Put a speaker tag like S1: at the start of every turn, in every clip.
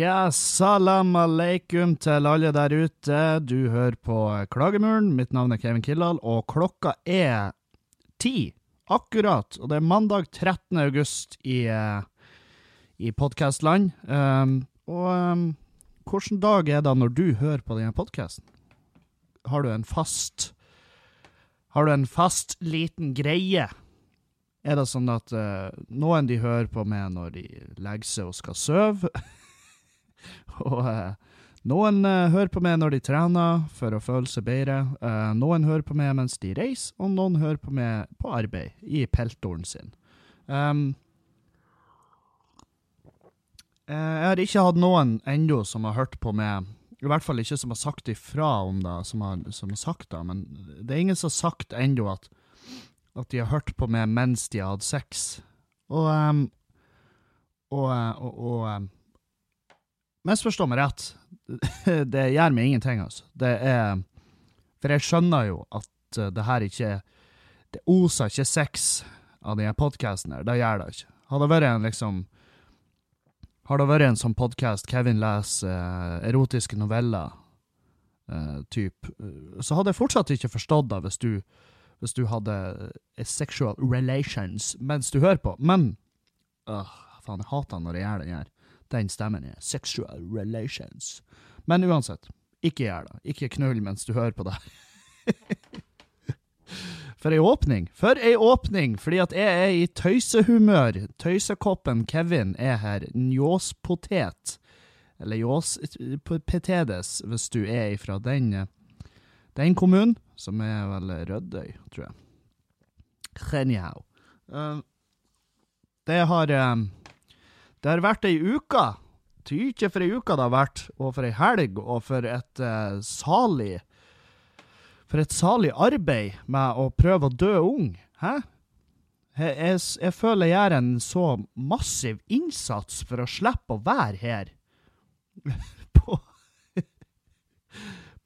S1: Ja, salam aleikum til alle der ute. Du hører på Klagemuren. Mitt navn er Kevin Kildahl, og klokka er ti akkurat. Og det er mandag 13. august i, eh, i podkastland. Um, og um, hvilken dag er det når du hører på denne podkasten? Har du en fast Har du en fast liten greie? Er det sånn at uh, noen de hører på med når de legger seg og skal sove? og uh, noen uh, hører på meg når de trener for å føle seg bedre. noen hører på meg mens de reiser, og noen hører på meg på arbeid, i peltoren sin. Um, jeg har ikke hatt noen ennå som har hørt på meg i hvert fall ikke som har sagt ifra om det, som har, som har sagt det, men det er ingen som har sagt ennå at at de har hørt på meg mens de har hatt sex. Og um, Og, og, og um, Misforstå meg rett, det gjør meg ingenting, altså. Det er For jeg skjønner jo at uh, det her ikke Det oser ikke sex av denne podkasten her. Det gjør det ikke. Hadde det vært en liksom Har det vært en sånn podkast Kevin leser uh, erotiske noveller, uh, typ, så hadde jeg fortsatt ikke forstått det hvis du hvis du hadde sexual relations mens du hører på. Men øh, faen, jeg hater når jeg gjør den her. Den stemmen er sexual relations. Men uansett, ikke gjør det. Ikke knull mens du hører på det. For ei åpning! For ei åpning! Fordi at jeg er i tøysehumør. Tøysekoppen Kevin er her. Njåspotet. Eller Njåspetedes, hvis du er ifra den, den kommunen som er vel Rødøy, tror jeg. Anyhow. Uh, det har um, Det har vært ei uke. Tykje for ei uke det har vært, og for ei helg, og for et uh, salig For et salig arbeid med å prøve å dø ung. Hæ? Jeg, jeg, jeg føler jeg gjør en så massiv innsats for å slippe å være her. på,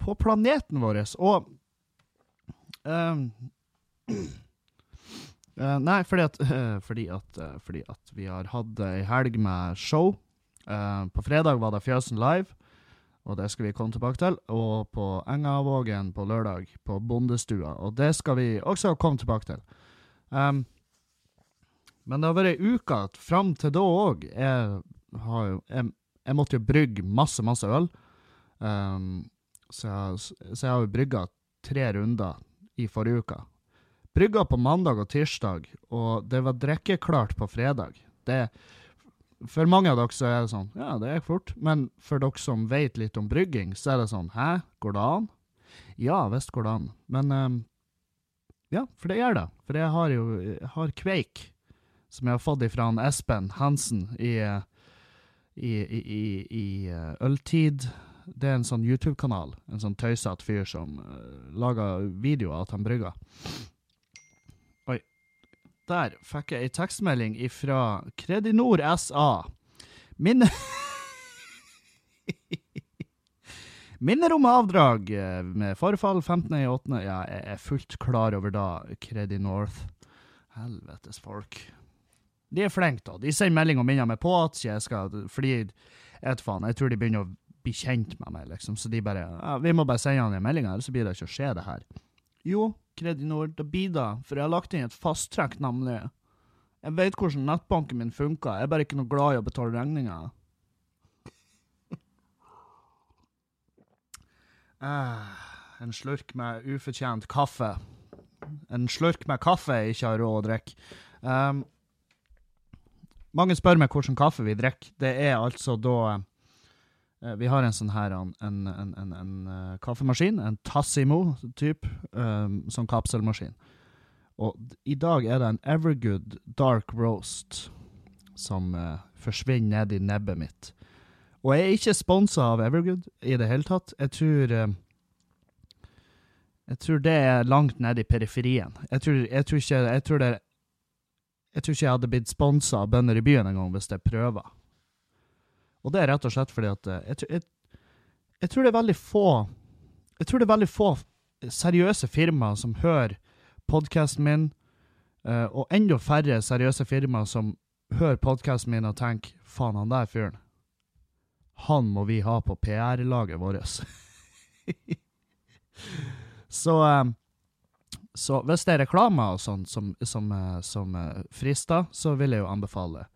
S1: på planeten vår. Og Uh, uh, nei, fordi at, uh, fordi, at, fordi at, vi har hatt ei helg med show. på fredag var det Fjøsen Live, og det skal vi komme tilbake til. Og på Engavågen på lørdag, på Bondestua. Og det skal vi også komme tilbake til. Um, men det har vært ei uke fram til da òg. Jeg, jeg, jeg, måtte jo brygge masse, masse øl. Um, så, jeg, så jeg har jo brygga tre runder i forrige uke. Brygga på mandag og tirsdag, og det var drikkeklart på fredag. Det, for mange av dere så er det sånn Ja, det gikk fort. Men for dere som vet litt om brygging, så er det sånn Hæ, går det an? Ja visst går det an. Men um, Ja, for det gjør det. For jeg har jo jeg har kveik, som jeg har fått ifra han Espen Hansen i, i, i, i, uh, Øltid det er en sånn YouTube-kanal. En sånn tøysete fyr som uh, lager videoer av at han brygger. Der fikk jeg ei tekstmelding ifra Kredinor SA. Minne... Minner om avdrag eh, med forfall 15.8. Ja, jeg er fullt klar over da, Credinorth. Helvetes folk. De er flinke, da. De sender melding og minner meg på at jeg skal Fordi, jeg faen, jeg tror de begynner å bli kjent med meg, liksom. Så de bare ja, 'Vi må bare sende han en melding, ellers blir det ikke å skje, det her'. Jo, Kredinor, det, for jeg har lagt inn et fasttrekk, nemlig. Jeg vet hvordan nettbanken min funker, jeg er bare ikke noe glad i å betale regninger. Uh, en slurk med ufortjent kaffe. En slurk med kaffe jeg ikke har råd å drikke. Um, mange spør meg hvilken kaffe vi drikker. Det er altså da vi har en sånn her en, en, en, en uh, kaffemaskin, en Tassimo-type, um, sånn kapselmaskin. Og i dag er det en Evergood Dark Roast som uh, forsvinner ned i nebbet mitt. Og jeg er ikke sponsa av Evergood i det hele tatt. Jeg tror uh, Jeg tror det er langt nede i periferien. Jeg tror, jeg tror ikke jeg tror det jeg tror ikke jeg hadde blitt sponsa av bønder i byen engang hvis jeg prøver. Og det er rett og slett fordi at eh, jeg, jeg, jeg, tror det er veldig få Jeg tror det er veldig få seriøse firmaer som hører podkasten min, uh, og enda færre seriøse firmaer som hører podkasten min og tenker 'faen, han der fyren'. han må vi ha på PR-laget vårt. så, eh, så hvis det er reklamer og sånn som, som, eh, som eh, frister, så vil jeg jo anbefale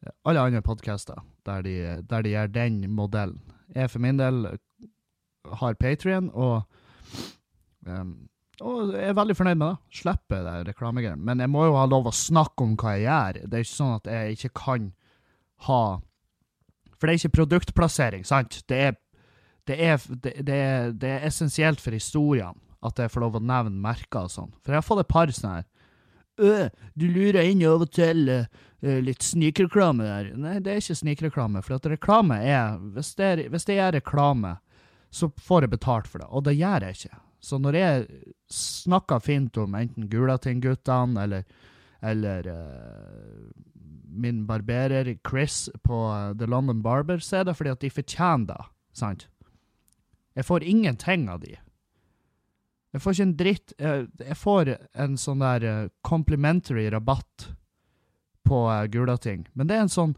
S1: eh, alle andre podcaster der de, der de gjør den modellen. Jeg for min del har Patrion og um, og er veldig fornøyd med det. Slipper det reklamegreiene. Men jeg må jo ha lov å snakke om hva jeg gjør. Det er ikke sånn at jeg ikke kan ha For det er ikke produktplassering, sant? Det er, det er, det, det er, det er essensielt for historiene at jeg får lov å nevne merker og sånn. For jeg har fått et par sånne her Øh, du lurer inn av og til litt snikreklame der. Nei, det er ikke snikreklame. For at reklame er Hvis det er, reklame, så får jeg betalt for det. Og det gjør jeg ikke. Så når jeg snakker fint om enten Gulating-guttene eller, eller uh, min barberer Chris på The London Barber, så er det fordi at de fortjener det. Sant? Jeg får ingenting av de. Jeg får ikke en dritt Jeg får en sånn der complimentary rabatt på Gulating. Men det er en sånn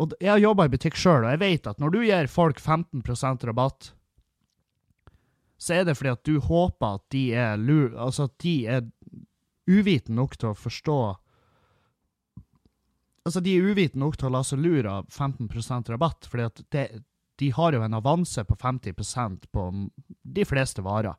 S1: Og jeg har jobba i butikk sjøl, og jeg vet at når du gir folk 15% rabatt, så er det fordi at du håper at de er lur, altså at de er uvitende nok til å forstå Altså, de er uvitende nok til å la seg lure av 15% rabatt, fordi at det, de har jo en avanse på 50% på de fleste varer.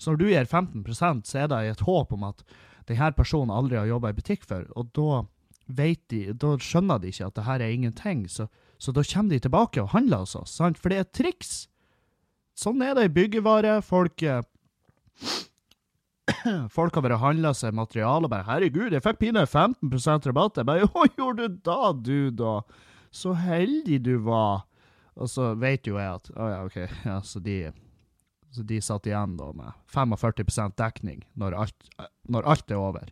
S1: Så når du gir 15 så er det i et håp om at denne personen aldri har jobba i butikk før, og da de, da skjønner de ikke at det her er ingenting, så, så da kommer de tilbake og handler hos oss, sant? For det er et triks. Sånn er det i byggevare. Folk Folk har bare handla seg materiale og bare 'Herregud, jeg fikk pinadø 15% rabatt.' Jeg bare 'Hva gjorde du da, du, da? Så heldig du var.' Og så vet jo jeg at Å oh ja, OK. Ja, så de så de satt igjen da med 45 dekning når alt, når alt er over.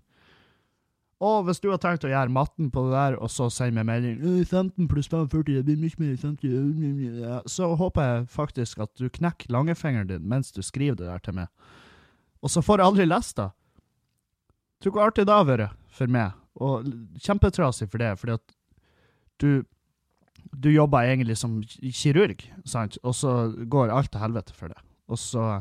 S1: Og hvis du har tenkt å gjøre matten på det der, og så sende meg melding 15 pluss 45, det blir mye mer 50, så håper jeg faktisk at du knekker langfingeren din mens du skriver det der til meg. Og så får jeg aldri lest det. Tror du hvor artig det har vært for meg, og kjempetrasig for det, fordi at du du jobber egentlig som kirurg, sant, og så går alt til helvete for det og så,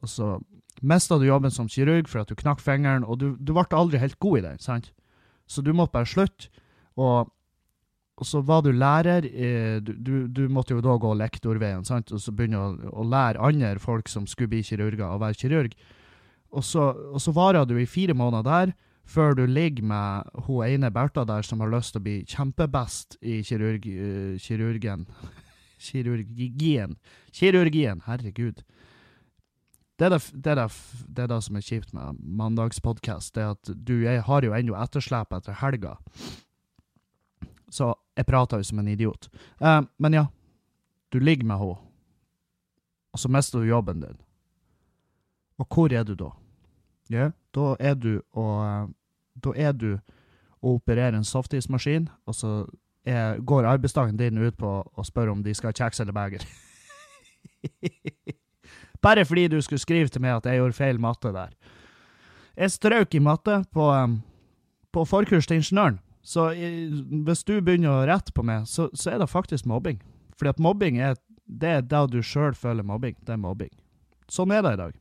S1: og så mista du jobben som kirurg for at du knakk fingeren, og du, du ble aldri helt god i den, sant? Så du måtte bare slutte. Og, og så var du lærer. Eh, du, du, du, måtte jo da gå lektorveien, sant? og så begynne å, å, lære andre folk som skulle bli kirurger, å være kirurg. Og så, og så varer du i fire måneder der, før du ligger med hun ene Bertha der som har lyst til å bli kjempebest i kirurg, uh, kirurgen. Kirurgien. Kirurgien, herregud. Det er det, det, er det, er som er kjipt med mandagspodkast, det er at du jeg har jo ennå etterslep etter helga. Så jeg prater jo som en idiot. Uh, men ja, du ligger med henne, og så mister du jobben din. Og hvor er du da? Ja, da er du og Da er du å operere en softismaskin, og så er, går arbeidsdagen din ut på å spørre om de skal ha kjeks eller beger. Bare fordi du skulle skrive til meg at jeg gjorde feil matte der. Jeg strøk i matte på, på forkurs til ingeniøren. Så hvis du begynner å rette på meg, så, så er det faktisk mobbing. Fordi at mobbing er det er da du sjøl føler mobbing. Det er mobbing. Sånn er det i dag.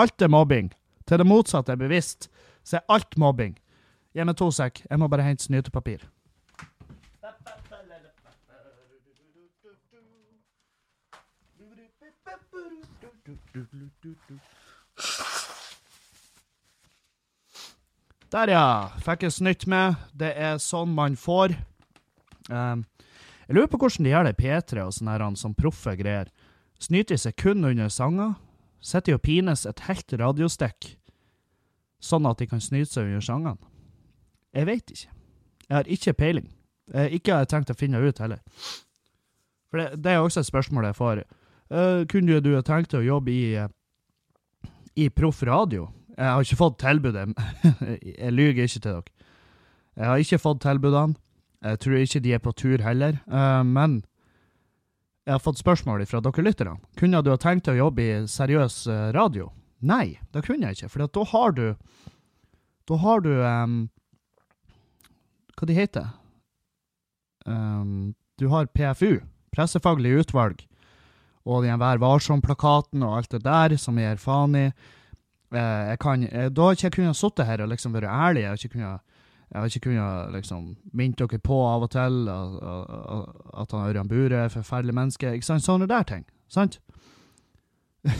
S1: Alt er mobbing. Til det motsatte er bevisst, så er alt mobbing. Gi meg to sek. Jeg må bare hente snytepapir. Der, ja. Fikk jeg snytt med. Det er sånn man får. Um, jeg lurer på hvordan de gjør det i P3 og sånne her, sånn proffe greier. Snyter de seg kun under sanger? Sitter de og pines et helt radiostikk, sånn at de kan snyte seg under sangene? Jeg veit ikke. Jeg har ikke peiling. Jeg ikke har jeg tenkt å finne ut heller. For det, det er også et spørsmål jeg får. Uh, kunne du tenkt deg å jobbe i, i proff radio? Jeg har ikke fått tilbudet. jeg lyver ikke til dere. Jeg har ikke fått tilbudene. Jeg tror ikke de er på tur heller. Uh, men jeg har fått spørsmål fra dere lytterne. Kunne du ha tenkt deg å jobbe i seriøs uh, radio? Nei, det kunne jeg ikke. For da har du Da har du um, Hva de heter um, Du har PFU pressefaglig utvalg og den Vær varsom-plakaten og alt det der som jeg gir faen i. Eh, jeg kan, jeg, da har ikke jeg kunnet sitte her og liksom være ærlig. Jeg har ikke kunnet, jeg har ikke kunnet liksom minne dere på av og til at, at, at han Ørjan Bure er forferdelig menneske. Ikke sant? Sånne der ting. Sant?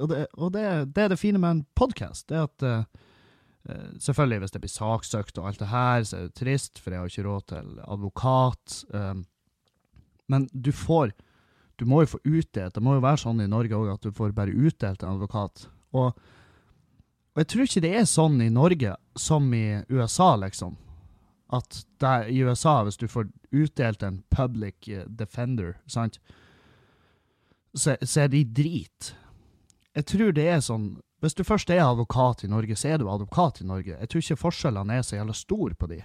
S1: og det, og det, det, er det fine med en podkast. Det at uh, Selvfølgelig, hvis det blir saksøkt og alt det her, så er det trist, for jeg har ikke råd til advokat. Um, men du får Du må jo få utdelt Det må jo være sånn i Norge òg at du får bare utdelt en advokat. Og, og, jeg tror ikke det er sånn i Norge som i USA, liksom. At der, i USA, hvis du får utdelt en public eh, defender, sant, så, så er de drit. Jeg tror det er sånn Hvis du først er advokat i Norge, så er du advokat i Norge. Jeg tror ikke forskjellene er så jævla store på de.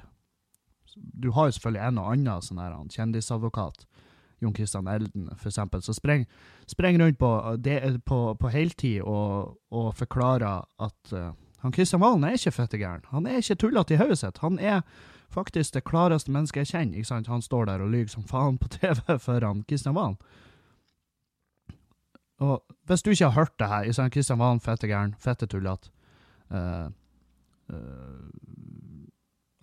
S1: Du har jo selvfølgelig en og annen sånn her kjendisadvokat Jon Christian Elden, f.eks., som sprenger spreng rundt på, det, på, på heltid og, og, forklarer at uh, han Kristian Valen er ikke fettegæren. Han er ikke tullete i hodet sitt. Han er faktisk det klareste mennesket jeg kjenner. ikke sant? Han står der og lyver som faen på TV for han Kristian Valen. Og hvis du ikke har hørt det her, ikke sant? Kristian Valen, fettegæren, fettetullete uh, uh,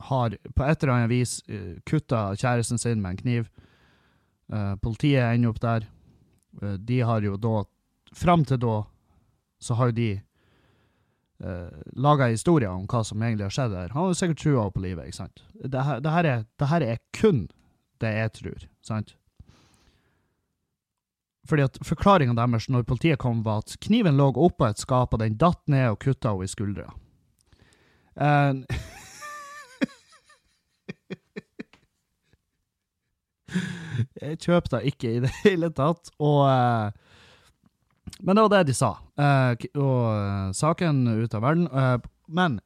S1: Har på et eller annet vis uh, kutta kjæresten sin med en kniv politiet ender opp der. Uh, de har jo da Fram til da så har jo de eh, laga historier om hva som egentlig har skjedd her. Han har jo sikkert trua på livet, ikke sant. Det her, det, her er, det her, er, kun det jeg tror, sant. Fordi at Forklaringa deres når politiet kom, var at kniven lå oppå et skap, og den datt ned og kutta henne i skuldra. Uh, Jeg kjøper ikke i det hele tatt. Og uh, Men det var det de sa. Uh, og uh, saken ut av verden. men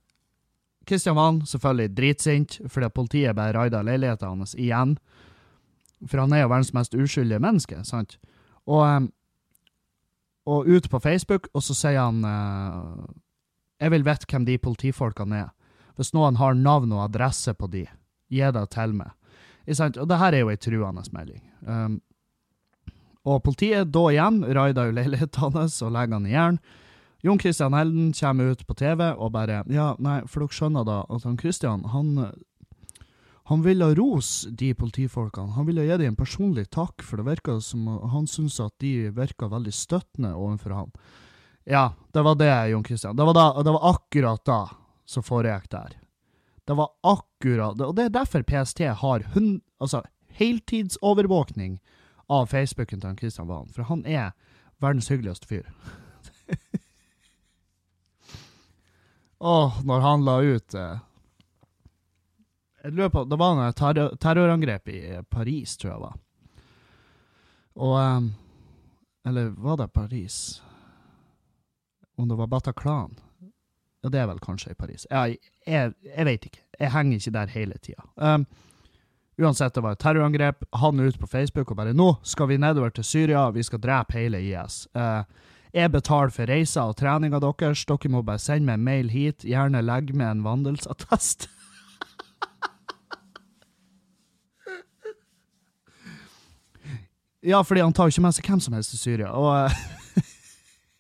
S1: Kristian Valen selvfølgelig dritsint fordi politiet bare raida leiligheten hans igjen. For han er jo verdens mest uskyldige menneske, sant? Og, og ut på Facebook, og så sier han Jeg vil vite hvem de politifolkene er. Hvis noen har navn og adresse på de, gi det til meg. Og det her er jo ei truende melding. Um, og politiet da igjen raider jo leiligheten hans og legger han i jern. Jon Christian Helden kommer ut på TV og bare Ja, nei, for dere skjønner da at han Christian, han han ville rose de politifolkene. Han ville gi dem en personlig takk, for det virka som han syntes at de virka veldig støttende overfor han. Ja, det var det, Jon Christian. Det var, da, det var akkurat da som foregikk der. Det var akkurat Og det er derfor PST har hun, altså, heltidsovervåkning av Facebooken til han Kristian Valen. For han er verdens hyggeligste fyr. Åh, når han la ut eh, Jeg lurer på Det var et terror, terrorangrep i Paris, tror jeg var. Og um, Eller var det Paris? Om det var Bataclan? Ja, det er vel kanskje i Paris. Jeg, jeg, jeg vet ikke. Jeg henger ikke der hele tida. Um, uansett, det var et terrorangrep. Han er ute på Facebook og bare 'Nå skal vi nedover til Syria, vi skal drepe hele IS'. Uh, jeg betaler for reiser og treninga deres. Dere må bare sende meg en mail hit. Gjerne legg med en vandelsattest. ja, fordi han tar jo ikke med seg hvem som helst til Syria. Og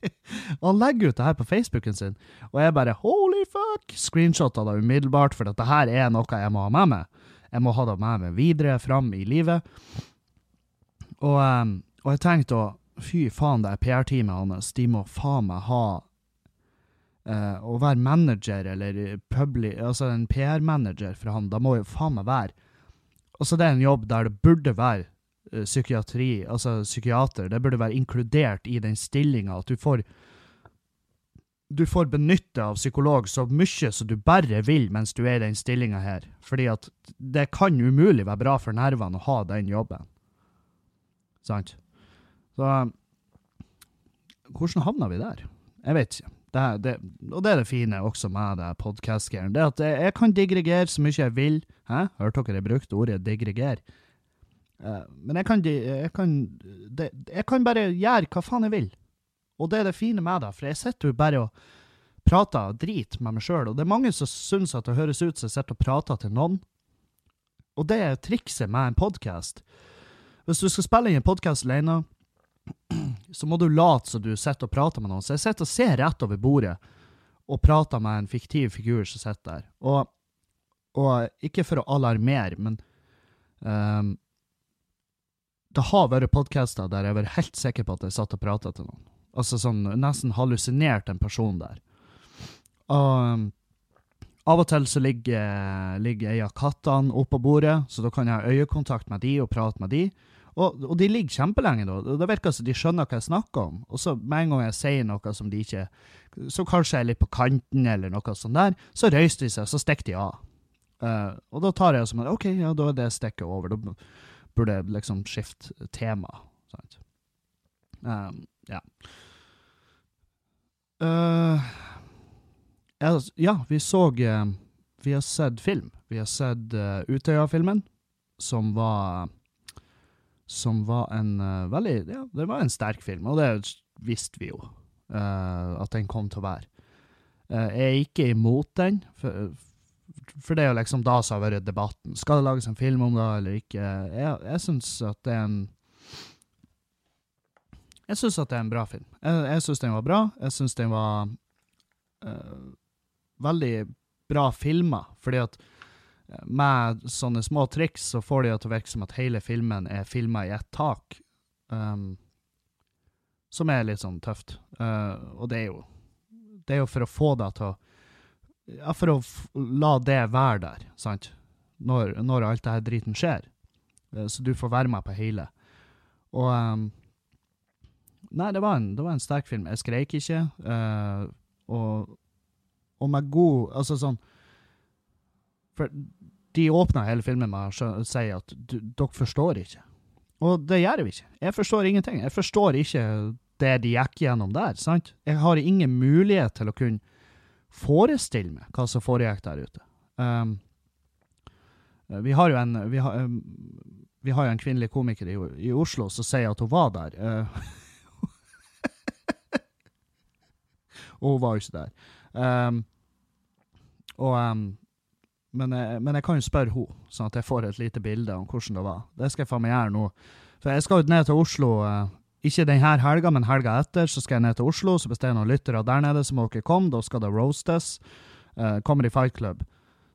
S1: og han legger ut det her på Facebooken sin, og jeg bare holy fuck! Screenshotta det umiddelbart, for dette her er noe jeg må ha med meg. Jeg må ha det med meg videre fram i livet. Og, um, og jeg tenkte å Fy faen, det er PR-teamet hans, de må faen meg ha uh, Å være manager eller public, altså en PR-manager for han, da må jo faen meg være Altså, det er en jobb der det burde være psykiatri, altså psykiater, det burde være inkludert i den stillinga. At du får du får benytte av psykolog så mye som du bare vil mens du er i den stillinga her. Fordi at det kan umulig være bra for nervene å ha den jobben. Sant? Så Hvordan havna vi der? Jeg vet ikke. Det, det, og det er det fine også med det podkast-greiene. Det at jeg kan digregere så mye jeg vil. Hæ? Hørte dere jeg brukte ordet digregere? Uh, men jeg kan, jeg, kan, jeg kan, bare gjøre hva faen jeg vil. Og det er det fine med det, for jeg sitter jo bare og prater drit med meg sjøl. Og det er mange som syns at det høres ut som jeg sitter og prater til noen. Og det er trikset med en podkast. Hvis du skal spille inn en podkast alene, så må du late som du sitter og prater med noen. Så jeg sitter og ser rett over bordet og prater med en fiktiv figur som sitter der. Og, og ikke for å alarmere, men um, det har vært podcaster der jeg vært helt sikker på at jeg satt og prata til noen. Altså sånn nesten hallusinert en person der. Og um, av og til så ligger, ligger ei av kattene oppå bordet, så da kan jeg ha øyekontakt med de og prate med de. Og, og de ligger kjempelenge da. Det virker som de skjønner hva jeg snakker om. Og så med en gang jeg sier noe som de ikke Så kanskje jeg er litt på kanten, eller noe sånt der, så røyster de seg, så stikker de av. Uh, og da tar jeg som en OK, ja, da er det stikket over. Da burde liksom skifte tema. Sant? Um, ja. Uh, ja, vi så uh, Vi har sett film. Vi har sett Utøya-filmen, som var som var en uh, veldig Ja, det var en sterk film, og det visste vi jo uh, at den kom til å være. Uh, jeg er ikke imot den, for, for, det er jo liksom da som har vært debatten. Skal det lages en film om det eller ikke? Jeg, jeg syns at det er en Jeg syns at det er en bra film. Jeg, jeg syns den var bra. Jeg syns den var veldig bra filma, fordi at med sånne små triks så får de til å virke som at hele filmen er filma i ett tak. Um, som er litt sånn tøft. Uh, og det er jo Det er jo for å få deg til å Ja, for å la det være der, sant? Når, når alt det her driten skjer. Uh, så du får være med på hele. Og um, Nei, det var, en, det var en sterk film. Jeg skreik ikke. Uh, og, og med god Altså sånn For de åpna hele filmen med å si at dere forstår ikke. Og det gjør vi ikke. Jeg forstår ingenting. Jeg forstår ikke det de gikk gjennom der. sant? Jeg har ingen mulighet til å kunne forestille meg hva som foregikk der ute. Um, vi har jo en vi har, um, vi har jo en kvinnelig komiker i, i, Oslo som sier at hun var der. Uh, og hun var jo ikke der. Um, og um, men jeg, men jeg, kan jo spørre henne, sånn at jeg får et lite bilde om hvordan det var. Det skal jeg faen meg gjøre nå. For jeg skal jo ned til Oslo, eh, ikke denne helga, men helga etter, så skal jeg ned til Oslo. Så hvis det er noen lyttere der nede, så må dere komme. Da skal det roastes. Uh, kommer i Fight Club.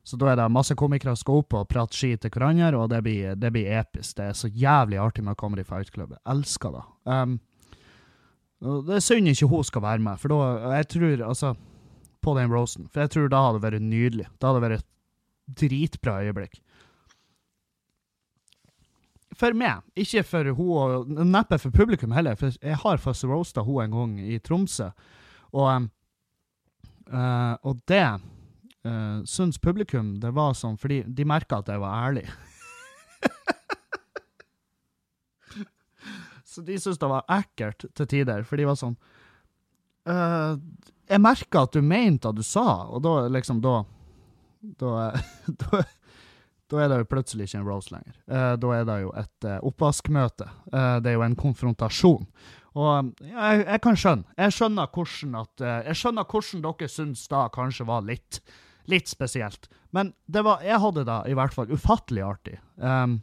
S1: Så da er det masse komikere som skal opp og prate skit til hverandre, og det blir, det blir, episk. Det er så jævlig artig med i Fight Club. Jeg elsker det. Um, det er synd ikke hun skal være med, for da Jeg tror, altså På den roasten. For jeg tror da hadde det vært nydelig. Da hadde det vært dritbra øyeblikk. For meg, ikke for hun, og neppe for publikum heller, for jeg har fast roasta hun en gang i Tromsø, og, uh, og det uh, syns publikum det var sånn fordi de merka at jeg var ærlig. Så de syntes det var ekkelt til tider, for de var sånn uh, Jeg merka at du mente det du sa, og da liksom da da, da, da, er det jo plutselig ikke en roast lenger. Eh, da er det jo et eh, oppvaskmøte. Eh, det er jo en konfrontasjon. Og ja, jeg, jeg, kan skjønne. Jeg skjønner hvordan at Jeg skjønner hvordan dere syns da kanskje var litt, litt spesielt. Men var, jeg hadde da i hvert fall ufattelig artig. Um,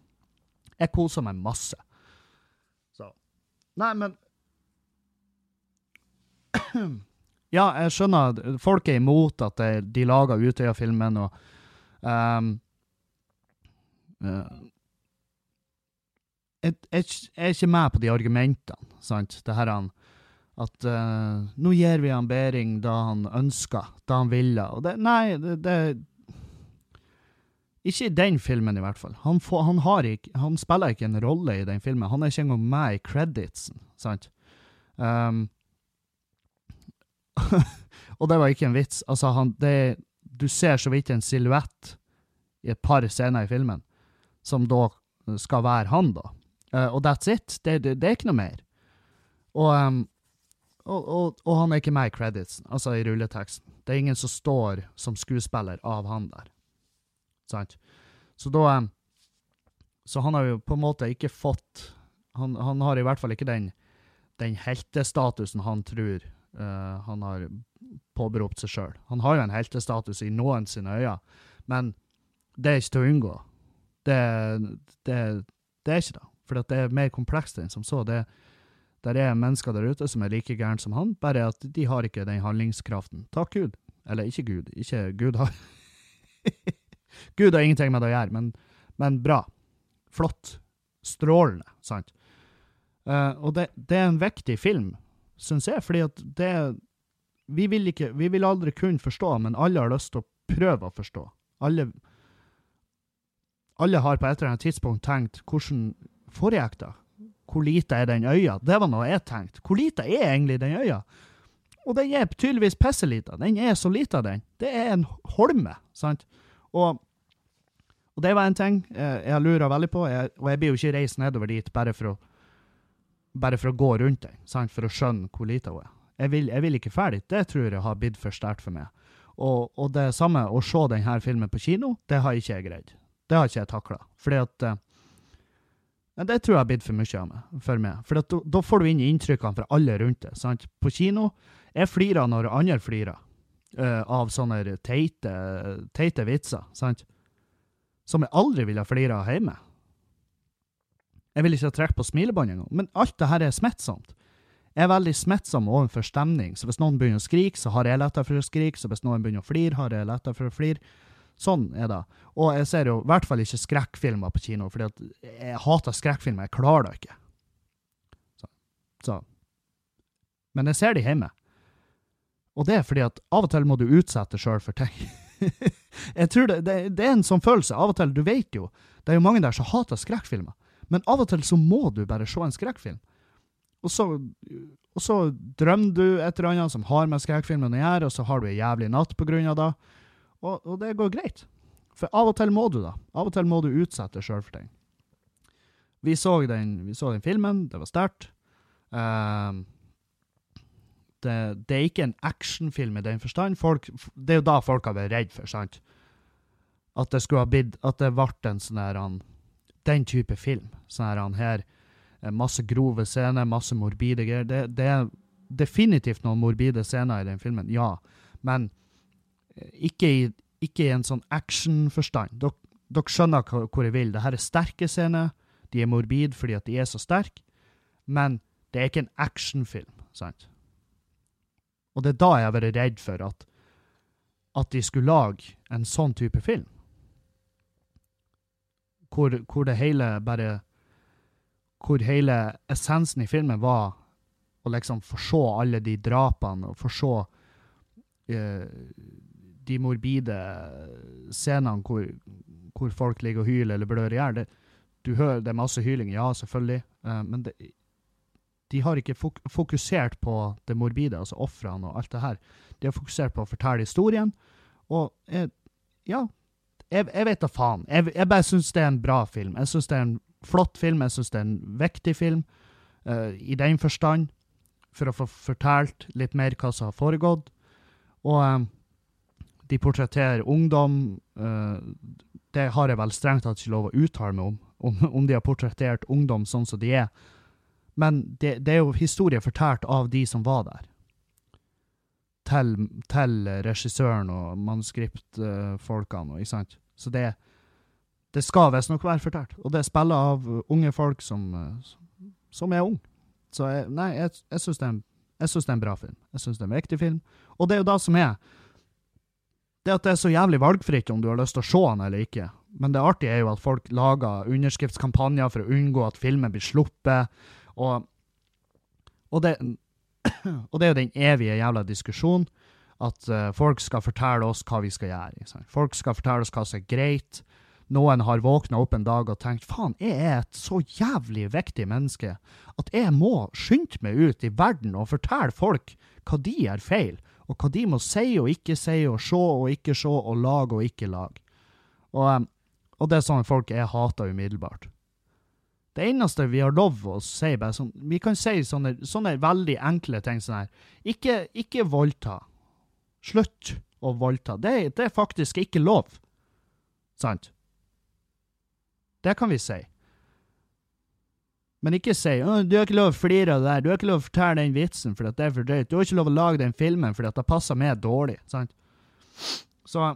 S1: jeg kosa meg masse. Så Nei, men Ja, jeg skjønner folk er imot at de lager Utøya-filmen, og um, jeg, jeg, jeg, er ikke med på de argumentene, sant? Det her han At uh, nå gir vi han Behring da han ønska, da han ville. Og det, nei, det, det Ikke i den filmen, i hvert fall. Han, får, han, ikke, han, spiller ikke en rolle i den filmen. Han er ikke engang med i creditsen, sant? Um, og det var ikke en vits. Altså, han, det, du ser så vidt en silhuett i et par scener i filmen, som da skal være han, da. Uh, og that's it. Det, det, det, er ikke noe mer. Og, um, og, og, og, han er ikke med i creditsen, altså i rulleteksten. Det er ingen som står som skuespiller av han der. Sant? Så da um, Så han har jo på en måte ikke fått Han, han har i hvert fall ikke den, den heltestatusen han tror uh, han har påberopt seg sjøl. Han har jo en heltestatus i noen sine øyne, men det er ikke til å unngå. Det, det, det er ikke det. For det er mer komplekst enn som så. Det, der er mennesker der ute som er like gærne som han, bare at de har ikke den handlingskraften. Takk Gud. Eller ikke Gud. Ikke Gud har Gud har ingenting med det å gjøre, men, men bra. Flott. Strålende, sant? Uh, og det, det, er en viktig film, syns jeg, fordi at det vi vil, ikke, vi vil aldri kunne forstå, men alle har lyst til å prøve å forstå. Alle, alle har på et eller annet tidspunkt tenkt hvordan foregikk det? Hvor lite er den øya? Det var noe jeg tenkte. Hvor lite er egentlig den øya? Og den er tydeligvis pisselita. Den er så lita, den. Det er en holme, sant? Og, og det var en ting jeg, jeg lurer veldig på, jeg, og jeg blir jo ikke reist nedover dit bare for å, bare for å gå rundt den, sant? for å skjønne hvor lita hun er. Jeg vil, jeg vil ikke ferdig. Det tror jeg har blitt for sterkt for meg. Og, og, det samme, å se denne filmen på kino, det har ikke jeg greid. Det har ikke jeg takla. Fordi at uh, det tror jeg har blitt for mye av meg, for meg. For da, får du inn inntrykkene fra alle rundt deg. sant? På kino Jeg flirer når andre flirer uh, av sånne teite, teite vitser, sant? Som jeg aldri ville flira av hjemme. Jeg vil ikke trekke på smilebåndet engang. Men alt det her er smittsomt. Jeg er veldig smittsom overfor stemning, så hvis noen begynner å skrike, så har jeg lettere for å skrike, så hvis noen begynner å flire, har jeg lettere for å flire. Sånn er det. Og jeg ser jo i hvert fall ikke skrekkfilmer på kino, fordi jeg hater skrekkfilmer. Jeg klarer det ikke. Så. så. Men jeg ser de hjemme. Og det er fordi at av og til må du utsette sjøl for ting. jeg tror det, det, det, er en sånn følelse. Av og til, du vet jo, det er jo mange der som hater skrekkfilmer. Men av og til så må du bare se en skrekkfilm. Og så, og så drømmer du et eller annet som har med skrekkfilmen å gjøre, og så har du ei jævlig natt på grunn av det. Og, og, det går greit. For av og til må du, da. Av og til må du utsette sjøl for ting. Vi så den, vi så den filmen, det var sterkt. Uh, det, det, er ikke en actionfilm i den forstand. Folk, det er jo da folk har vært redd for, sant? At det skulle ha blitt At det ble en sånn her Den type film. Sånn her, eh, Masse grove scener, masse morbide greier. Det, det, er definitivt noen morbide scener i den filmen, ja. Men ikke i, ikke i en sånn actionforstand. Dere, skjønner hvor jeg vil. Dette er sterke scener. De er morbide fordi at de er så sterke. Men det er ikke en actionfilm, sant? Og det er da jeg har vært redd for at, at de skulle lage en sånn type film. Hvor, hvor det hele bare Hvor hele essensen i filmen var å liksom få se alle de drapene og få se uh, de morbide scenene hvor, hvor, folk ligger og hyler eller blør i hjel. Du hører det er masse hyling, ja, selvfølgelig, uh, men det, de har ikke fok fokusert på det morbide, altså ofrene og alt det her. De har fokusert på å fortelle historien, og jeg, ja, jeg, jeg vet da faen. Jeg, jeg bare syns det er en bra film. Jeg syns det er en flott film, jeg syns det er en viktig film, uh, i den forstand, for å få fortalt litt mer hva som har foregått. Og um, de portretterer ungdom. Uh, det har jeg vel strengt tatt ikke lov å uttale meg om, om, om de har portrettert ungdom sånn som de er. Men det, det, er jo historie fortalt av de som var der. Til, til regissøren og manuskriptfolkene. ikke sant? Så det, det skal visstnok være fortalt. Og det er spiller av unge folk som, som er unge. Så jeg, nei, jeg, jeg syns det, det, er en bra film. Jeg syns det er en viktig film. Og det er jo det som er det at det er så jævlig valgfritt om du har lyst til å se han eller ikke. Men det artige er jo at folk lager underskriftskampanjer for å unngå at filmen blir sluppet. Og, og, det, og det er jo den evige jævla diskusjonen. At uh, folk skal fortelle oss hva vi skal gjøre. Folk skal fortelle oss hva som er greit. Noen har våkna opp en dag og tenkt faen, jeg er et så jævlig viktig menneske at jeg må skynde meg ut i verden og fortelle folk hva de gjør feil og hva de må si og ikke si, og se og ikke se, og lage og ikke lage. Og, um, og det er sånne folk jeg hater umiddelbart. Det eneste vi har lov å si, bare sånn, vi kan si sånne, sånne veldig enkle ting sånn her. Ikke, ikke voldta. Slutt å voldta. Det, det er faktisk ikke lov. Sant? Det kan vi si. Men ikke si 'du har ikke lov å flire av det der', 'du har ikke lov å fortelle den vitsen fordi det er for drøyt', 'du har ikke lov å lage den filmen fordi det passer meg dårlig'. sant? Så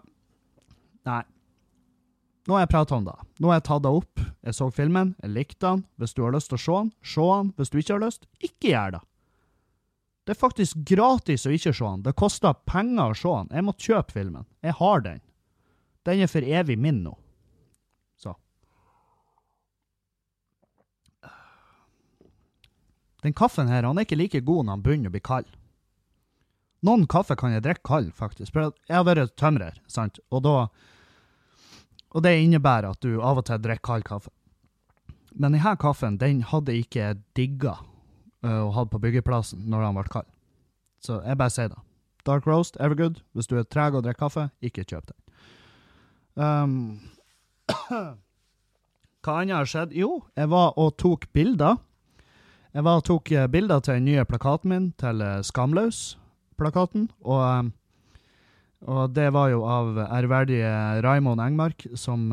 S1: Nei. nå har jeg prata om det. Nå har jeg tatt det opp. Jeg så filmen, jeg likte den. Hvis du har lyst til å se den, se den. Hvis du ikke har lyst, ikke gjør det. Det er faktisk gratis å ikke se den. Det koster penger å se den. Jeg måtte kjøpe filmen. Jeg har den. Den er for evig min nå. Så. Den kaffen her han er ikke like god når han begynner å bli kald. Noen kaffe kan jeg drikke kald, faktisk. For jeg har vært tømrer, sant, og da Og det innebærer at du av og til drikker kald kaffe. Men denne kaffen den hadde ikke jeg digga uh, å ha på byggeplassen når den ble kald. Så jeg bare sier det. Dark roast, evergood. Hvis du er treg og drikker kaffe, ikke kjøp den. Um, hva annet har skjedd? Jo, jeg var og tok bilder. Jeg var tok eh, bilder til den nye plakaten min, til uh, Skamløs-plakaten. Og, um, og det var jo av ærverdige Raimond Engmark, som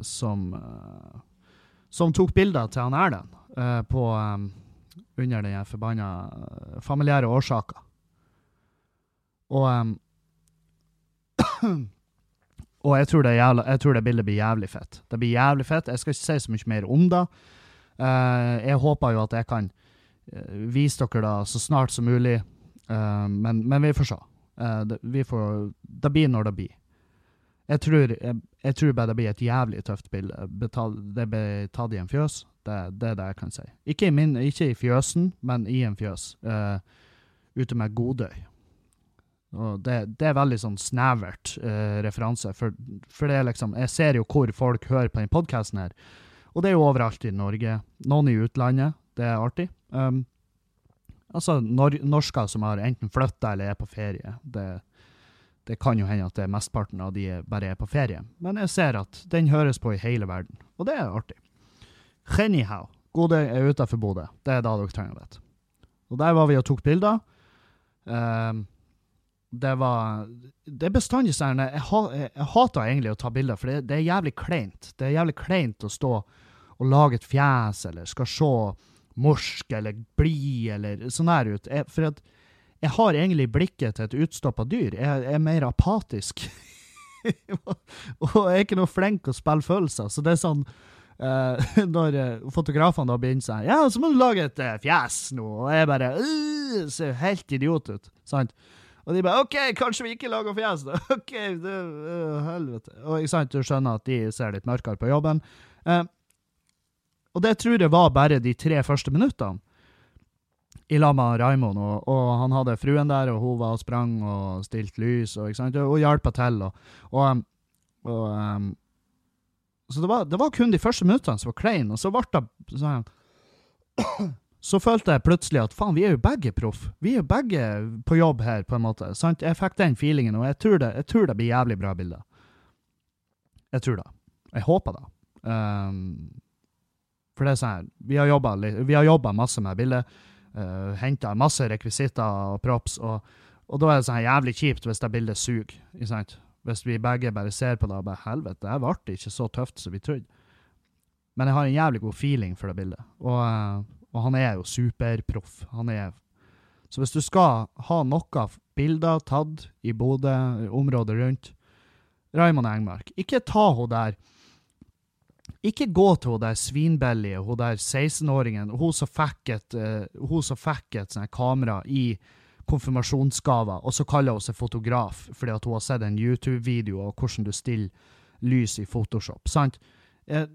S1: Som Som tok bilder til han Erlend på under den forbanna familiære årsaker. Og Og jeg tror, jævla, jeg tror, det bildet blir jævlig fett. Det blir jævlig fett. Jeg skal ikke si så mye mer om det. Uh, jeg håper jo at jeg kan uh, vise dere det så snart som mulig, uh, men, men, vi får se. Det, vi får, det, blir når det blir. Jeg tror, jeg, jeg tror, bare det blir et jævlig tøft bilde. Det blir tatt i en fjøs. Det, det, er det jeg kan si. Ikke i, min, ikke i fjøsen, men i en fjøs. ute med Godøy. Det, det, er veldig sånn snevert uh, referanse, for, for, det er liksom Jeg ser jo hvor folk hører på denne podkasten her, og det er jo overalt i Norge. Noen i utlandet. Det er artig. Um, altså nor norsker som har enten flytta eller er på ferie. Det, det kan jo hende at det er mesteparten av de bare er på ferie, men jeg ser at den høres på i hele verden, og det er artig. Genihau. Gode er utafor Bodø. Det er da dere trenger å vite. Og der var vi og tok bilder. Um, det var Det er bestandig sånn jeg, jeg, hater egentlig å ta bilder, for det, det, er jævlig kleint. Det er jævlig kleint å stå og lage et fjes, eller skal se morsk eller blid, eller sånn her ut. Jeg, for at jeg har egentlig blikket til et utstoppa dyr. Jeg, jeg, er mer apatisk. og jeg er ikke noe flink å spille følelser, så det er sånn Uh, når uh, fotografene da begynner sånn Ja, så må du lage et uh, fjes nå. Og jeg bare uh, ser helt idiot ut. Sant? Og de bare OK, kanskje vi ikke lager fjes, da. OK, det, uh, helvete. Og ikke sant, du skjønner at de ser litt mørkere på jobben. Uh, og det tror jeg var bare de tre første minuttene i lag med Raimond. Og, og, han hadde fruen der, og hun var og sprang og stilte lys og, ikke sant, og hjalp til. Og, og, og um, så det var, det var, kun de første minuttene som var kleine, og så ble det sånn så følte jeg plutselig at faen, vi er jo begge proff. Vi er jo begge på jobb her, på en måte. Sant? Jeg fikk den feelingen, og jeg tror det, jeg tror det blir jævlig bra bilder. Jeg tror det. Jeg håper det. Um, for det er sånn vi har jobba masse med bildet. Uh, Henta masse rekvisitter og props, og, og, da er det sånn jævlig kjipt hvis det bildet suger. Hvis vi begge bare ser på det og bare Helvete, det ble ikke så tøft som vi trodde. Men jeg har en jævlig god feeling for det bildet. Og, uh, og han er jo superproff. Han er Så hvis du skal ha noe bilder tatt i Bodø, området rundt Raymond Engmark, ikke ta henne der. Ikke gå til hun der svinbellige, hun der 16-åringen, hun som fikk et, uh, kamera i konfirmasjonsgaver, og så kaller hun seg fotograf fordi at hun har sett en YouTube-video av hvordan du stiller lys i Photoshop. Sant? Eh,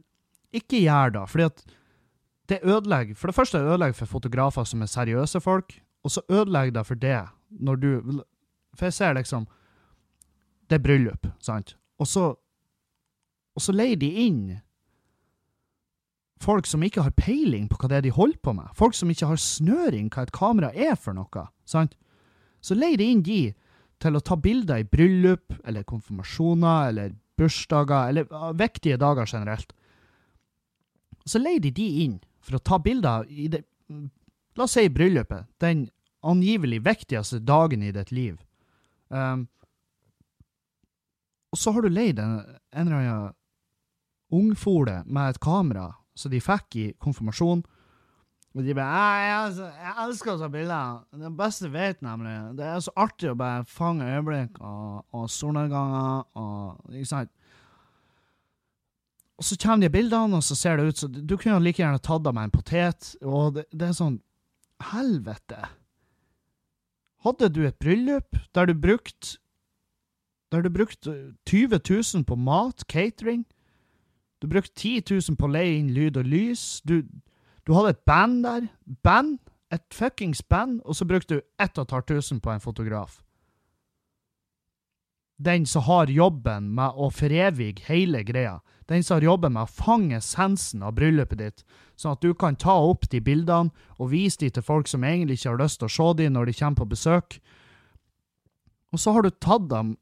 S1: ikke gjør det, fordi at det ødelegger For det første ødelegger for fotografer som er seriøse folk, og så ødelegger det for det når du For jeg ser liksom Det er bryllup, sant? Og så Og så leier de inn folk som ikke har peiling på hva det er de holder på med. Folk som ikke har snøring hva et kamera er for noe. sant? Så leier inn de til å ta bilder i bryllup eller konfirmasjoner eller bursdager eller viktige dager generelt. Så leier de de inn for å ta bilder i det La oss si i bryllupet. Den angivelig viktigste dagen i ditt liv. Um, og så har du leid en, en eller annen ungfole med et kamera som de fikk i konfirmasjon, Og de bare jeg, jeg, elsker å ta bilder. Det beste jeg vet, nemlig. Det er så artig å bare fange øyeblikk og, og solnedganger og Ikke sant? Og så kommer de bildene, og så ser det ut som Du kunne like gjerne tatt av meg en potet, og det, det er sånn Helvete. Hadde du et bryllup der du brukte Der du brukte 20 000 på mat, catering? Du brukte 10 000 på å leie inn lyd og lys? Du, du hadde et band der. Band. Et fuckings band. Og så brukte du 1500 på en fotograf. Den som har jobben med å forevige hele greia. Den som har jobben med å fange essensen av bryllupet ditt, sånn at du kan ta opp de bildene og vise de til folk som egentlig ikke har lyst til å se dem når de kommer på besøk. Og så har du tatt dem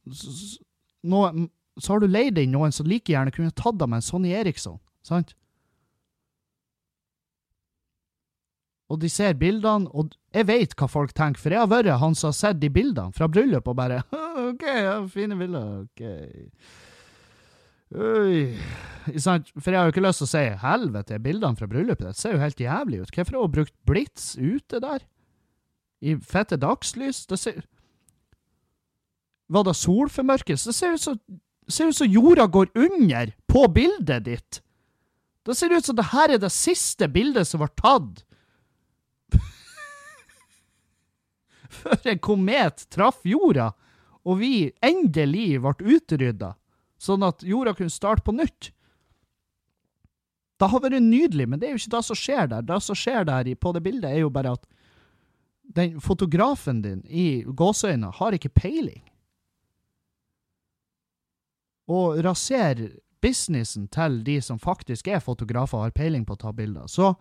S1: noe, Så har du leid inn noen som like gjerne kunne tatt dem med en Sonny Eriksson, sant? og de ser bildene, og jeg vet hva folk tenker, for jeg har vært han som har sett de bildene fra bryllup, og bare OK, ja, fine bilder, OK. Oi. For jeg har jo ikke lyst til å si helvete, bildene fra bryllupet det ser jo helt jævlig ut. Hvorfor har hun brukt blits ute der? I fette dagslys? Det ser Var det solformørkelse? Det ser ut som ser ut som jorda går under på bildet ditt. Det ser ut som det her er det siste bildet som var tatt før en komet traff jorda, og vi endelig ble utrydda, sånn at jorda kunne starte på nytt. Det har vært nydelig, men det er jo ikke det som skjer der. Det som skjer der på det bildet, er jo bare at den fotografen din i gåseøyne har ikke peiling. Og raserer businessen til de som faktisk er fotografer og har peiling på å ta bilder. Så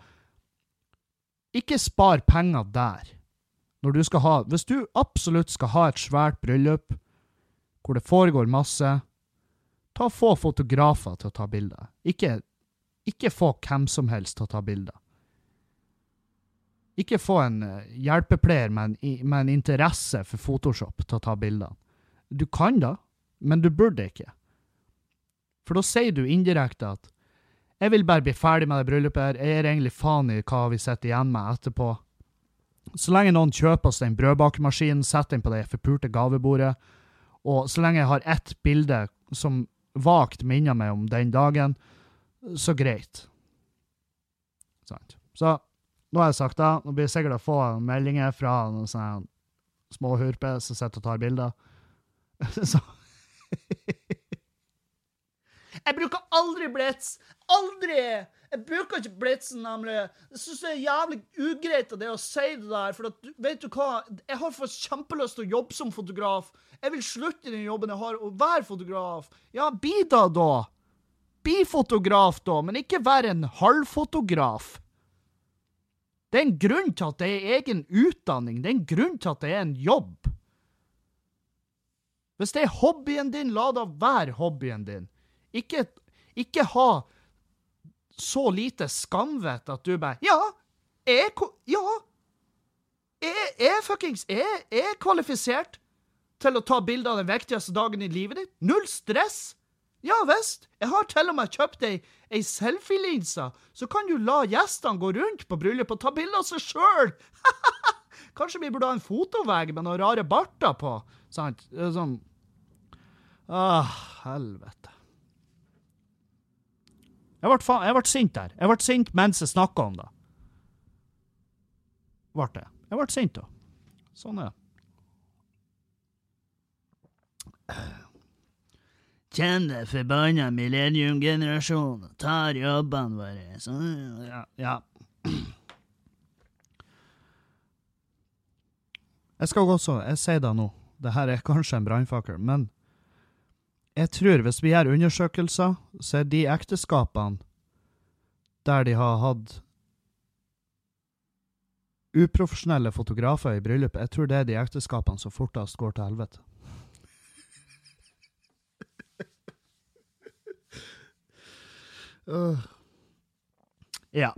S1: ikke spar penger der når du skal ha Hvis du absolutt skal ha et svært bryllup hvor det foregår masse, ta få fotografer til å ta bilder. Ikke, ikke få hvem som helst til å ta bilder. Ikke få en uh, hjelpepleier med en, med en, interesse for Photoshop til å ta bilder. Du kan da, men du burde ikke. For da sier du indirekte at jeg vil bare bli ferdig med det bryllupet her, jeg er egentlig faen i hva vi sitter igjen med etterpå. Så lenge noen kjøper oss den brødbakemaskinen, setter den på det forpurte gavebordet, og så lenge jeg har ett bilde som vagt minner meg om den dagen, så greit. Sant. Så nå har jeg sagt det. Nå blir jeg sikkert å få meldinger fra noen sånne småhurper som sitter og tar bilder. så Jeg bruker aldri blits! Aldri! Jeg bruker ikke blitsen, nemlig. Jeg syns det er jævlig ugreit av det å si det der, for at, vet du hva? Jeg har fått kjempelyst til å jobbe som fotograf. Jeg vil slutte i den jobben jeg har, og være fotograf. Ja, bli da, da. Bli fotograf, da, men ikke vær en halvfotograf. Det er en grunn til at det er egen utdanning. Det er en grunn til at det er en jobb. Hvis det er hobbyen din, la da være hobbyen din. Ikke, ikke ha så lite skamvett at du bare Ja, jeg Ja! Jeg er fuckings Jeg er kvalifisert til å ta bilde av den viktigste dagen i livet ditt. Null stress! Ja visst. Jeg har til og med kjøpt ei, ei selfie-linse, så kan du la gjestene gå rundt på bryllupet og ta bilde av seg sjøl! Kanskje vi burde ha en fotovegg med noen rare barter på? Sant? Sånn Ah, helvete. Jeg ble, faen, jeg ble sint der. Jeg ble sint mens jeg snakka om det. Ble det. Jeg ble sint, da. Sånn er det. Kjenn det forbanna millenniumgenerasjonen tar jobbene våre. Så, ja, ja. Jeg skal også Jeg sier det nå. Det her er kanskje en brannfakkel, men jeg tror hvis vi gjør undersøkelser, så er de ekteskapene der de har hatt uprofesjonelle fotografer i bryllupet, jeg tror det er de ekteskapene som fortest går til helvete. uh. Ja.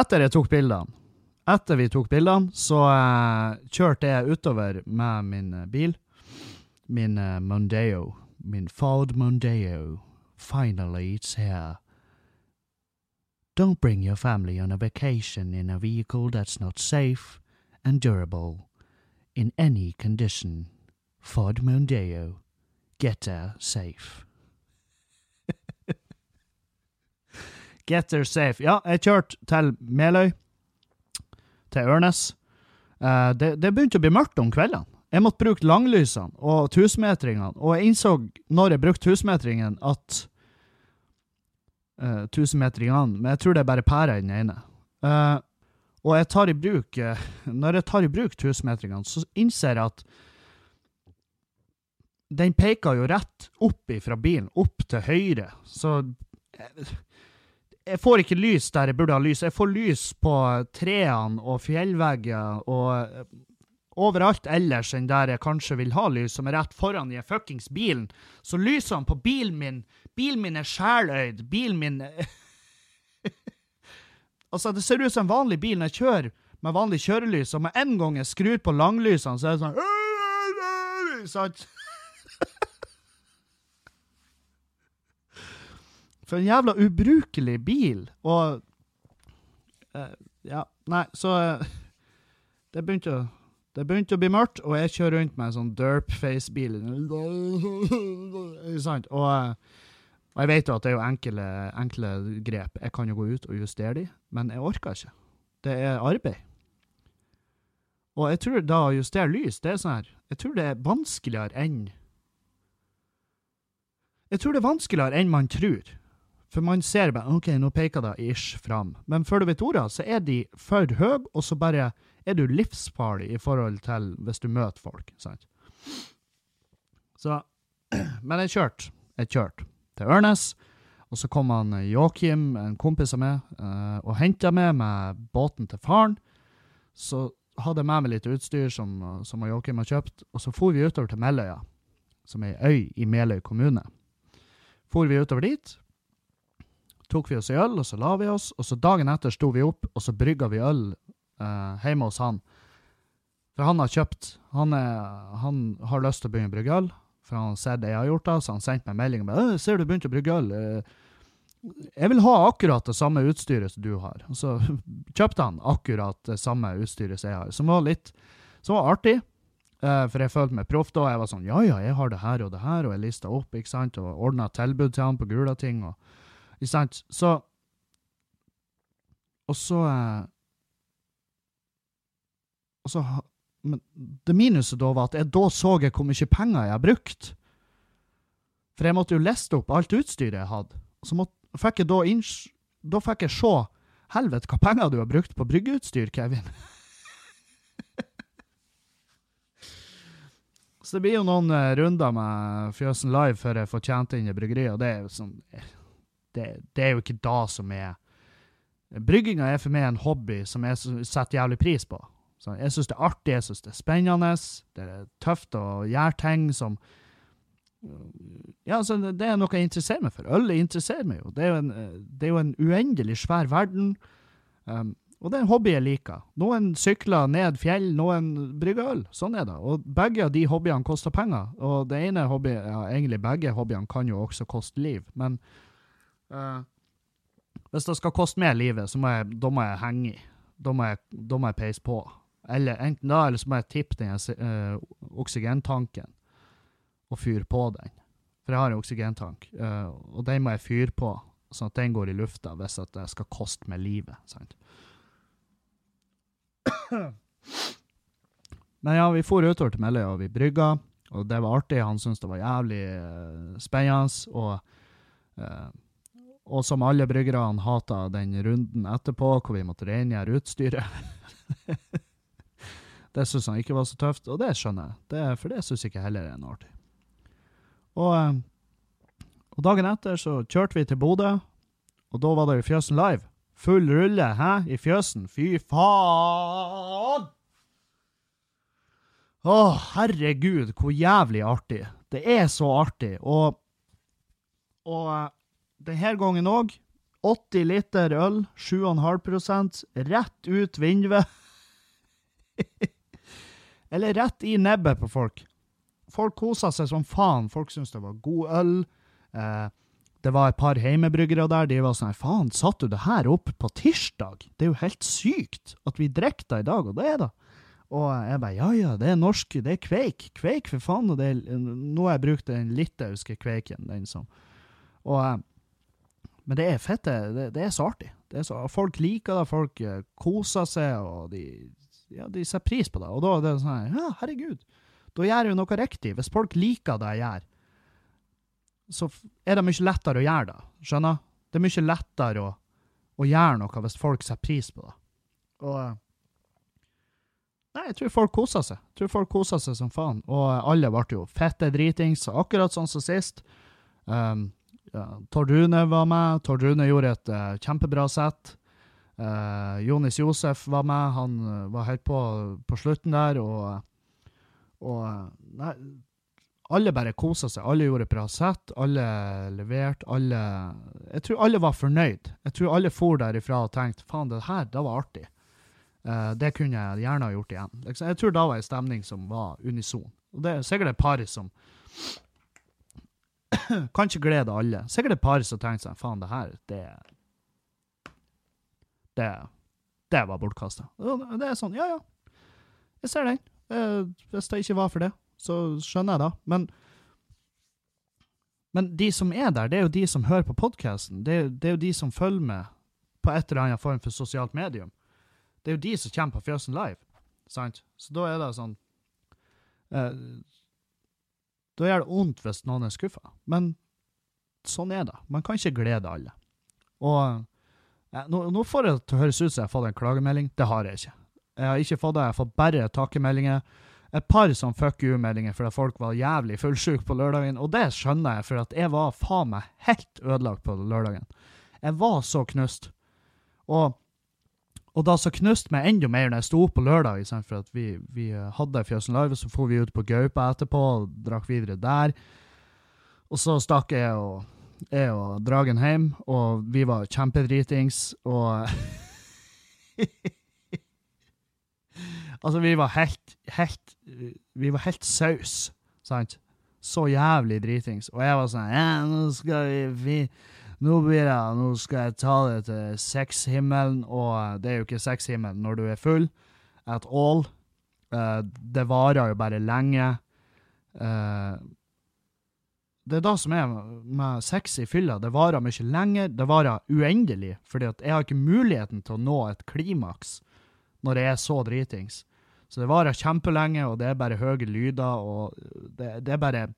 S1: Etter jeg tok bildene, etter vi tok bildene, så uh, kjørte jeg utover med min bil min uh, Mondeo, min Ford Mondeo. Finally, it's here. Don't bring your family on a vacation in a vehicle that's not safe and durable in any condition. Ford Mondeo. Get there safe. Get there safe. Ja, jeg kjørte til Meløy, til Ørnes. Eh, det, det begynte å bli mørkt om kveldene. Jeg måtte bruke langlysene og tusenmetringene, og jeg innså når jeg brukte tusenmetringen, at uh, tusenmetringene Men jeg tror det er bare pæra i den ene. Uh, og jeg tar i bruk uh, Når jeg tar i bruk tusenmetringene, så innser jeg at den peker jo rett opp fra bilen, opp til høyre, så jeg får ikke lys der jeg burde ha lys. Jeg får lys på trærne og fjellvegger og overalt ellers enn der jeg kanskje vil ha lys, som er rett foran i fuckings bilen. Så lysene på bilen min Bilen min er sjeløyd. Bilen min Altså, det ser ut som en vanlig bil når jeg kjører med vanlig kjørelys, og med en gang jeg skrur på langlysene, så er det sånn Sant? For en jævla ubrukelig bil. Og uh, Ja, nei, så uh, Det begynte å det begynte å bli mørkt, og jeg kjører rundt med en sånn derpface-bil. Og, og, jeg vet jo at det er jo enkle, enkle, grep. Jeg kan jo gå ut og justere de, men jeg orker ikke. Det er arbeid. Og jeg tror da å justere lys, det er sånn her Jeg tror det er vanskeligere enn Jeg tror det er vanskeligere enn man tror. For man ser bare OK, nå peker det ish fram. Men før du vet ordet, så er de for høye, og så bare er du livsfarlig i forhold til hvis du møter folk. sant? Så Men jeg kjørte. Jeg kjørte til Ørnes, og så kom han eh, Joakim, en kompis av meg, uh, og henta meg med båten til faren. Så hadde jeg med meg litt utstyr som, som Joakim har kjøpt, og så for vi utover til Meløya, som er ei øy i Meløy kommune. For vi utover dit, tok vi oss ei øl, og så la vi oss, og så dagen etter sto vi opp, og så brygga vi øl uh, hjemme hos han. For han har kjøpt Han, er, han har lyst til å begynne å brygge øl, for han har sett det jeg har gjort, da, så han sendte meg melding om 'Ser du begynte å brygge øl?' Uh, jeg vil ha akkurat det samme utstyret som du har. Og så kjøpte han akkurat det samme utstyret som jeg har, som var litt som var artig. Uh, for jeg følte meg proff da. Jeg var sånn Ja, ja, jeg har det her og det her, og jeg lista opp, ikke sant, og ordna tilbud til han på Gulating, og Ikke sant. Så Og så så, men det minuset da var at jeg da så jeg hvor mye penger jeg har brukt. For jeg måtte jo liste opp alt utstyret jeg hadde. Så måtte, fikk jeg da, da fikk jeg se Helvete, hva penger du har brukt på bryggeutstyr, Kevin. Så det blir jo noen uh, runder med Fjøsen Live før jeg får tjent inn i bryggeriet, og det er jo sånn det, det, er jo ikke da som er Brygginga er for meg en hobby som jeg setter jævlig pris på. Så jeg syns det er artig, jeg syns det er spennende. Det er tøft å gjøre ting som Ja, altså, det er noe jeg interesserer meg for. Øl interesserer meg jo. Det er jo en, det er jo en uendelig svær verden. Um, og det er en hobby jeg liker. Noen sykler ned fjell, noen brygger øl. Sånn er det. Og begge av de hobbyene koster penger. Og det ene hobby, ja, egentlig begge hobbyene kan jo også koste liv, men uh, hvis det skal koste mer livet, så må jeg, da må jeg henge i. Da må jeg, da må jeg peise på. Eller enten da, eller så må jeg tippe den uh, oksygentanken og fyre på den. For jeg har en oksygentank, uh, og den må jeg fyre på, sånn at den går i lufta hvis at det skal koste meg livet. sant? Men ja, vi for utover til Meløya, og vi brygga, og det var artig. Han syntes det var jævlig uh, spennende. og og som alle bryggerne hata den runden etterpå hvor vi måtte rengjøre utstyret. Det syns han ikke var så tøft, og det skjønner jeg, det, for det syns ikke heller er noe artig. Og, eh, og, dagen etter så kjørte vi til Bodø, og da var det jo Fjøsen Live. Full rulle, hæ, i Fjøsen. Fy faen! Å, herregud, hvor jævlig artig. Det er så artig. Og, og eh, denne gangen òg 80 liter øl, 7,5% rett ut vinduet. Eller rett i nebbet på folk. Folk kosa seg som faen. Folk syntes det var god øl. Eh, det var et par heimebryggere der. De var sånn Faen, satte du det her opp på tirsdag? Det er jo helt sykt at vi drikker det i dag, og det er det. Og jeg bare ja, ja, det er norsk, det er kveik. Kveik, for faen. Og det er, nå har jeg brukt den litauiske kveiken, den som og, eh, Men det er fett, det, det er så artig. Er så, folk liker det, folk eh, koser seg, og de, ja, de setter pris på det. Og da er det sånn Ja, herregud. Da gjør jeg jo noe riktig. Hvis folk liker det jeg gjør, så er det mye lettere å gjøre det. Skjønner? Det er mye lettere å, å gjøre noe hvis folk setter pris på det. Og eh, Nei, jeg tror folk koser seg. Jeg tror folk koser seg som faen. Og alle ble jo fette dritings, akkurat sånn som sist. Um, ja, Tord Rune var med. Tord Rune gjorde et uh, kjempebra sett. Uh, Jonis Josef var med. Han uh, var helt på på slutten der, og, og Nei, alle bare kosa seg. Alle gjorde bra sett. Alle leverte. Alle Jeg tror alle var fornøyd. Jeg tror alle for derifra og tenkte faen, det her, det var artig. Uh, det kunne jeg gjerne ha gjort igjen. Liksom, jeg tror da var en stemning som var unison. Og det er sikkert et par som Kan ikke glede alle. Sikkert et par som tenkte seg faen, det her, det Det, det var bortkasta. Det er sånn, ja ja, jeg ser den. Uh, hvis det ikke var for det, så skjønner jeg da. Men men de som er der, det er jo de som hører på podkasten. Det, det, er jo de som følger med på et eller annet form for sosialt medium. Det er jo de som kommer på Fjøsen Live. Sant? Så da er det sånn eh, Da gjør det vondt hvis noen er skuffa. Men sånn er det. Man kan ikke glede alle. Og eh, nå, nå, får det til å høres ut som jeg har fått en klagemelding. Det har jeg ikke. Jeg har ikke fått det. Jeg har fått bare takkemeldinger. Et par sånn fuck you-meldinger fordi folk var jævlig fullsjuke på lørdagen. Og det skjønner jeg, for jeg var faen meg helt ødelagt på lørdagen. Jeg var så knust. Og og da så knuste meg enda mer når jeg sto opp på lørdag, for at vi, vi eh, hadde Fjøsen Live, så for vi ut på Gaupa etterpå og drakk videre der. Og så stakk jeg og, jeg og Dragen hjem, og vi var kjempedritings, og Altså, vi var helt, helt Vi var helt saus, sant? Så jævlig dritings. Og jeg var sånn Ja, nå skal vi, vi nå blir det, nå skal jeg ta det til sexhimmelen, og det er jo ikke sexhimmelen når du er full at all. Uh, det varer jo bare lenge. Uh, det er det som er med sex i fylla. Det varer mye lenger, det varer uendelig, fordi at jeg har ikke muligheten til å nå et klimaks når jeg er så dritings. Så det varer kjempelenge, og det er bare høye lyder, og det, det er bare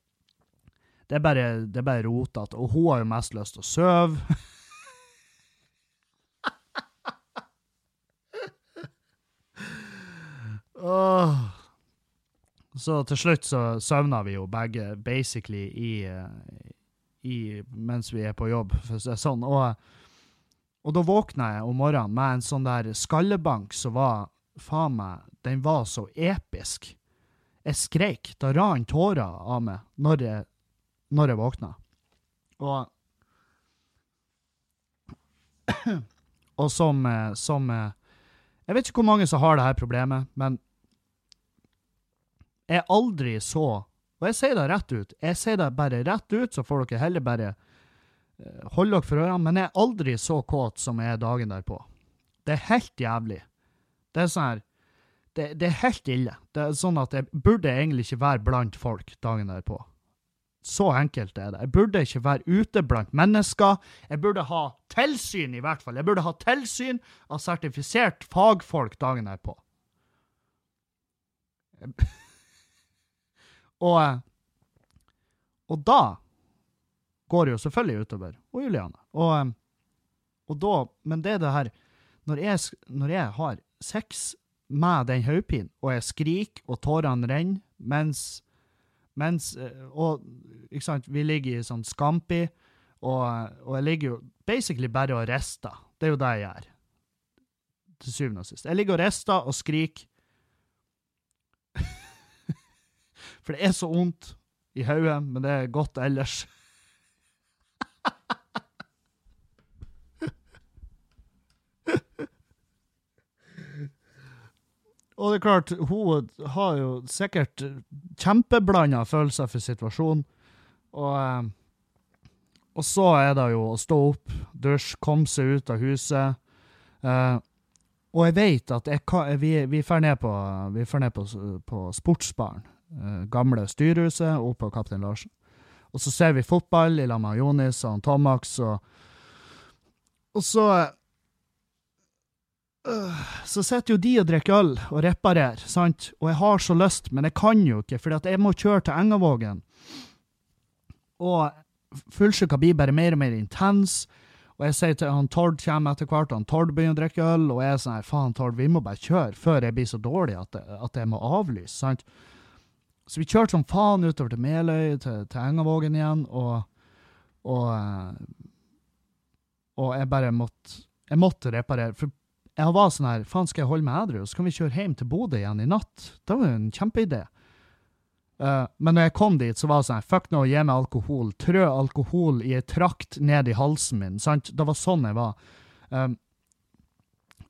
S1: det er bare, bare rotete. Og hun har jo mest lyst til å sove. oh. Så til slutt så søvna vi jo begge basically i, i mens vi er på jobb, for å si det sånn. Og, og da våkna jeg om morgenen med en sånn der skallebank som var faen meg Den var så episk. Jeg skreik. Da rant tårer av meg når jeg når jeg våkna. Og Og som, eh, som eh, Jeg vet ikke hvor mange som har det her problemet, men er aldri så Og jeg sier det rett ut. Jeg sier det bare rett ut, så får dere heller bare eh, holde dere for ørene. Men jeg er aldri så kåt som jeg er dagen derpå. Det er helt jævlig. Det er sånn her det, det, er helt ille. Det er sånn at Jeg burde egentlig ikke være blant folk dagen derpå. Så enkelt er det. Jeg burde ikke være ute blant mennesker. Jeg burde ha tilsyn, i hvert fall. Jeg burde ha tilsyn av sertifisert fagfolk dagen derpå. Og, og da går det jo selvfølgelig utover og Juliane. Og, og da Men det er det her Når jeg, når jeg har sex med den hodepinen, og jeg skriker og tårene renner mens mens eh, Og ikke sant, vi ligger i sånn scampi, og, og jeg ligger jo basically bare og rister. Det er jo det jeg gjør. Til syvende og sist. Jeg ligger og rister og skriker. For det er så vondt i hodet, men det er godt ellers. Og det er klart, hun har jo sikkert kjempeblanda følelser for situasjonen. Og, eh, og så er det jo å stå opp, dusj, komme seg ut av huset. Uh, og jeg vet at jeg vi, vi får ned på, vi på, på Sportsbaren, gamle styrhuset, oppe på Kaptein Larsen. Og så ser vi fotball i lag med Jonis og Tomax, og, og så øh, Så sitter jo de og drikker øl og reparerer, sant? Og jeg har så lyst, men jeg kan jo ikke, for jeg må kjøre til Engavågen. Og fullsjuka blir bare mer og mer intens. Og jeg sier til han Tord kommer etter hvert, han Tord begynner å drikke øl, og jeg er sånn faen Tord, vi må bare kjøre før jeg blir så dårlig at, jeg, at jeg må avlyse, sant. Så vi kjørte som faen utover til Meløy, til, til Engavågen igjen, og, og, eh, og jeg bare måtte Jeg måtte reparere. For jeg var sånn her, faen skal jeg holde meg edru, så kan vi kjøre hjem til Bodø igjen i natt? Det var jo en kjempeidé. Uh, men når jeg kom dit, så var det sånn her, Fuck no, gi meg alkohol. Trø alkohol i ei trakt ned i halsen min. sant? Det var sånn jeg var. Um,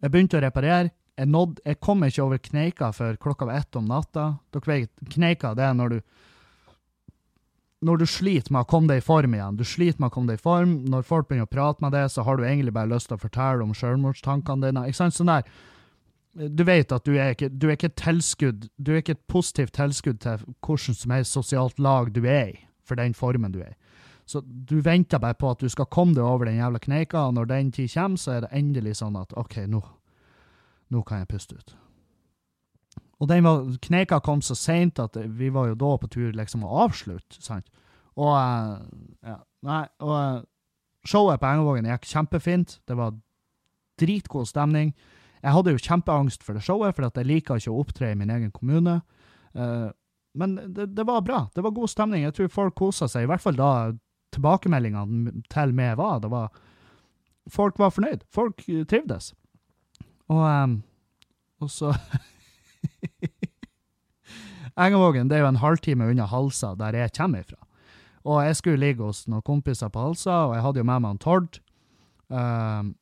S1: jeg begynte å reparere. Jeg, nådde, jeg kom ikke over kneika før klokka var ett om natta. Dere vet, kneika det er når du når du sliter med å komme deg i form igjen. Du sliter med å komme deg i form. Når folk begynner å prate med deg, så har du egentlig bare lyst til å fortelle om selvmordstankene dine. Ikke sant? Sånn der du vet at du er ikke, du er ikke et tilskudd, du er ikke et positivt tilskudd til hvordan som helst sosialt lag du er i, for den formen du er i. Så du venter bare på at du skal komme deg over den jævla kneika, og når den tid kommer, så er det endelig sånn at OK, nå, nå kan jeg puste ut. Og den var, kneika kom så seint at vi var jo da på tur liksom å avslutte, sant. Og uh, ja, nei, og uh, showet på Engevågen gikk kjempefint. Det var dritgod stemning. Jeg hadde jo kjempeangst for det showet, for jeg liker ikke å opptre i min egen kommune. Uh, men det, det, var bra. Det var god stemning. Jeg tror folk kosa seg, i hvert fall da tilbakemeldingene til meg var. Det var Folk var fornøyd. Folk trivdes. Og, um, og så Engevågen det er jo en halvtime unna Halsa, der jeg kommer ifra. Og jeg skulle ligge hos noen kompiser på Halsa, og jeg hadde jo med meg en Tord. Um,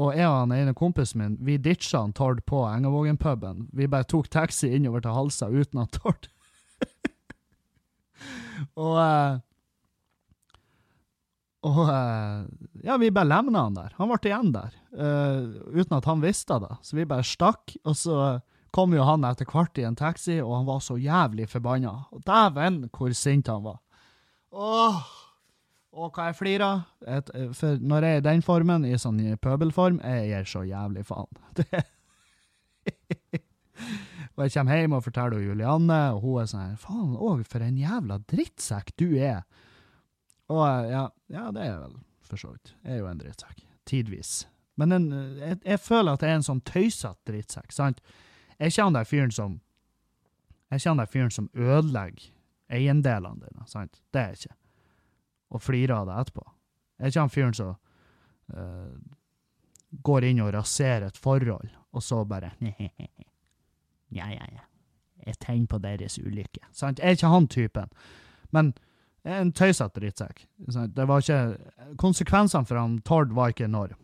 S1: og jeg og han ene kompisen min vi ditcha han Tord på Engavågen-puben. Vi bare tok taxi innover til Halsa uten han Tord. og uh, og uh, ja, vi bare lemna han der. Han ble igjen der, uh, uten at han visste det. Så vi bare stakk, og så kom jo han etter hvert i en taxi, og han var så jævlig forbanna. Og dæven, hvor sint han var. Åh! Og hva jeg flirer For når jeg er i den formen, i sånn pøbelform, jeg gir så jævlig faen. og jeg kommer hjem og forteller Julianne, og hun er sånn Faen òg, for en jævla drittsekk du er. Og ja, ja det er vel, for så vidt. Jeg er jo en drittsekk. Tidvis. Men en, jeg, jeg, føler at jeg er en sånn tøysete drittsekk, sant? Jeg kjenner der fyren som Jeg kjenner den fyren som ødelegger eiendelene dine, sant? Det er jeg ikke og flirer av det etterpå. Jeg kjenner fyren som uh, går inn og raserer et forhold, og så bare Ja, ja, ja. Jeg tenker på deres ulykke. Sant? Jeg er ikke han typen. Men en tøysete drittsekk. Det var ikke Konsekvensene for han Tord var ikke enorm.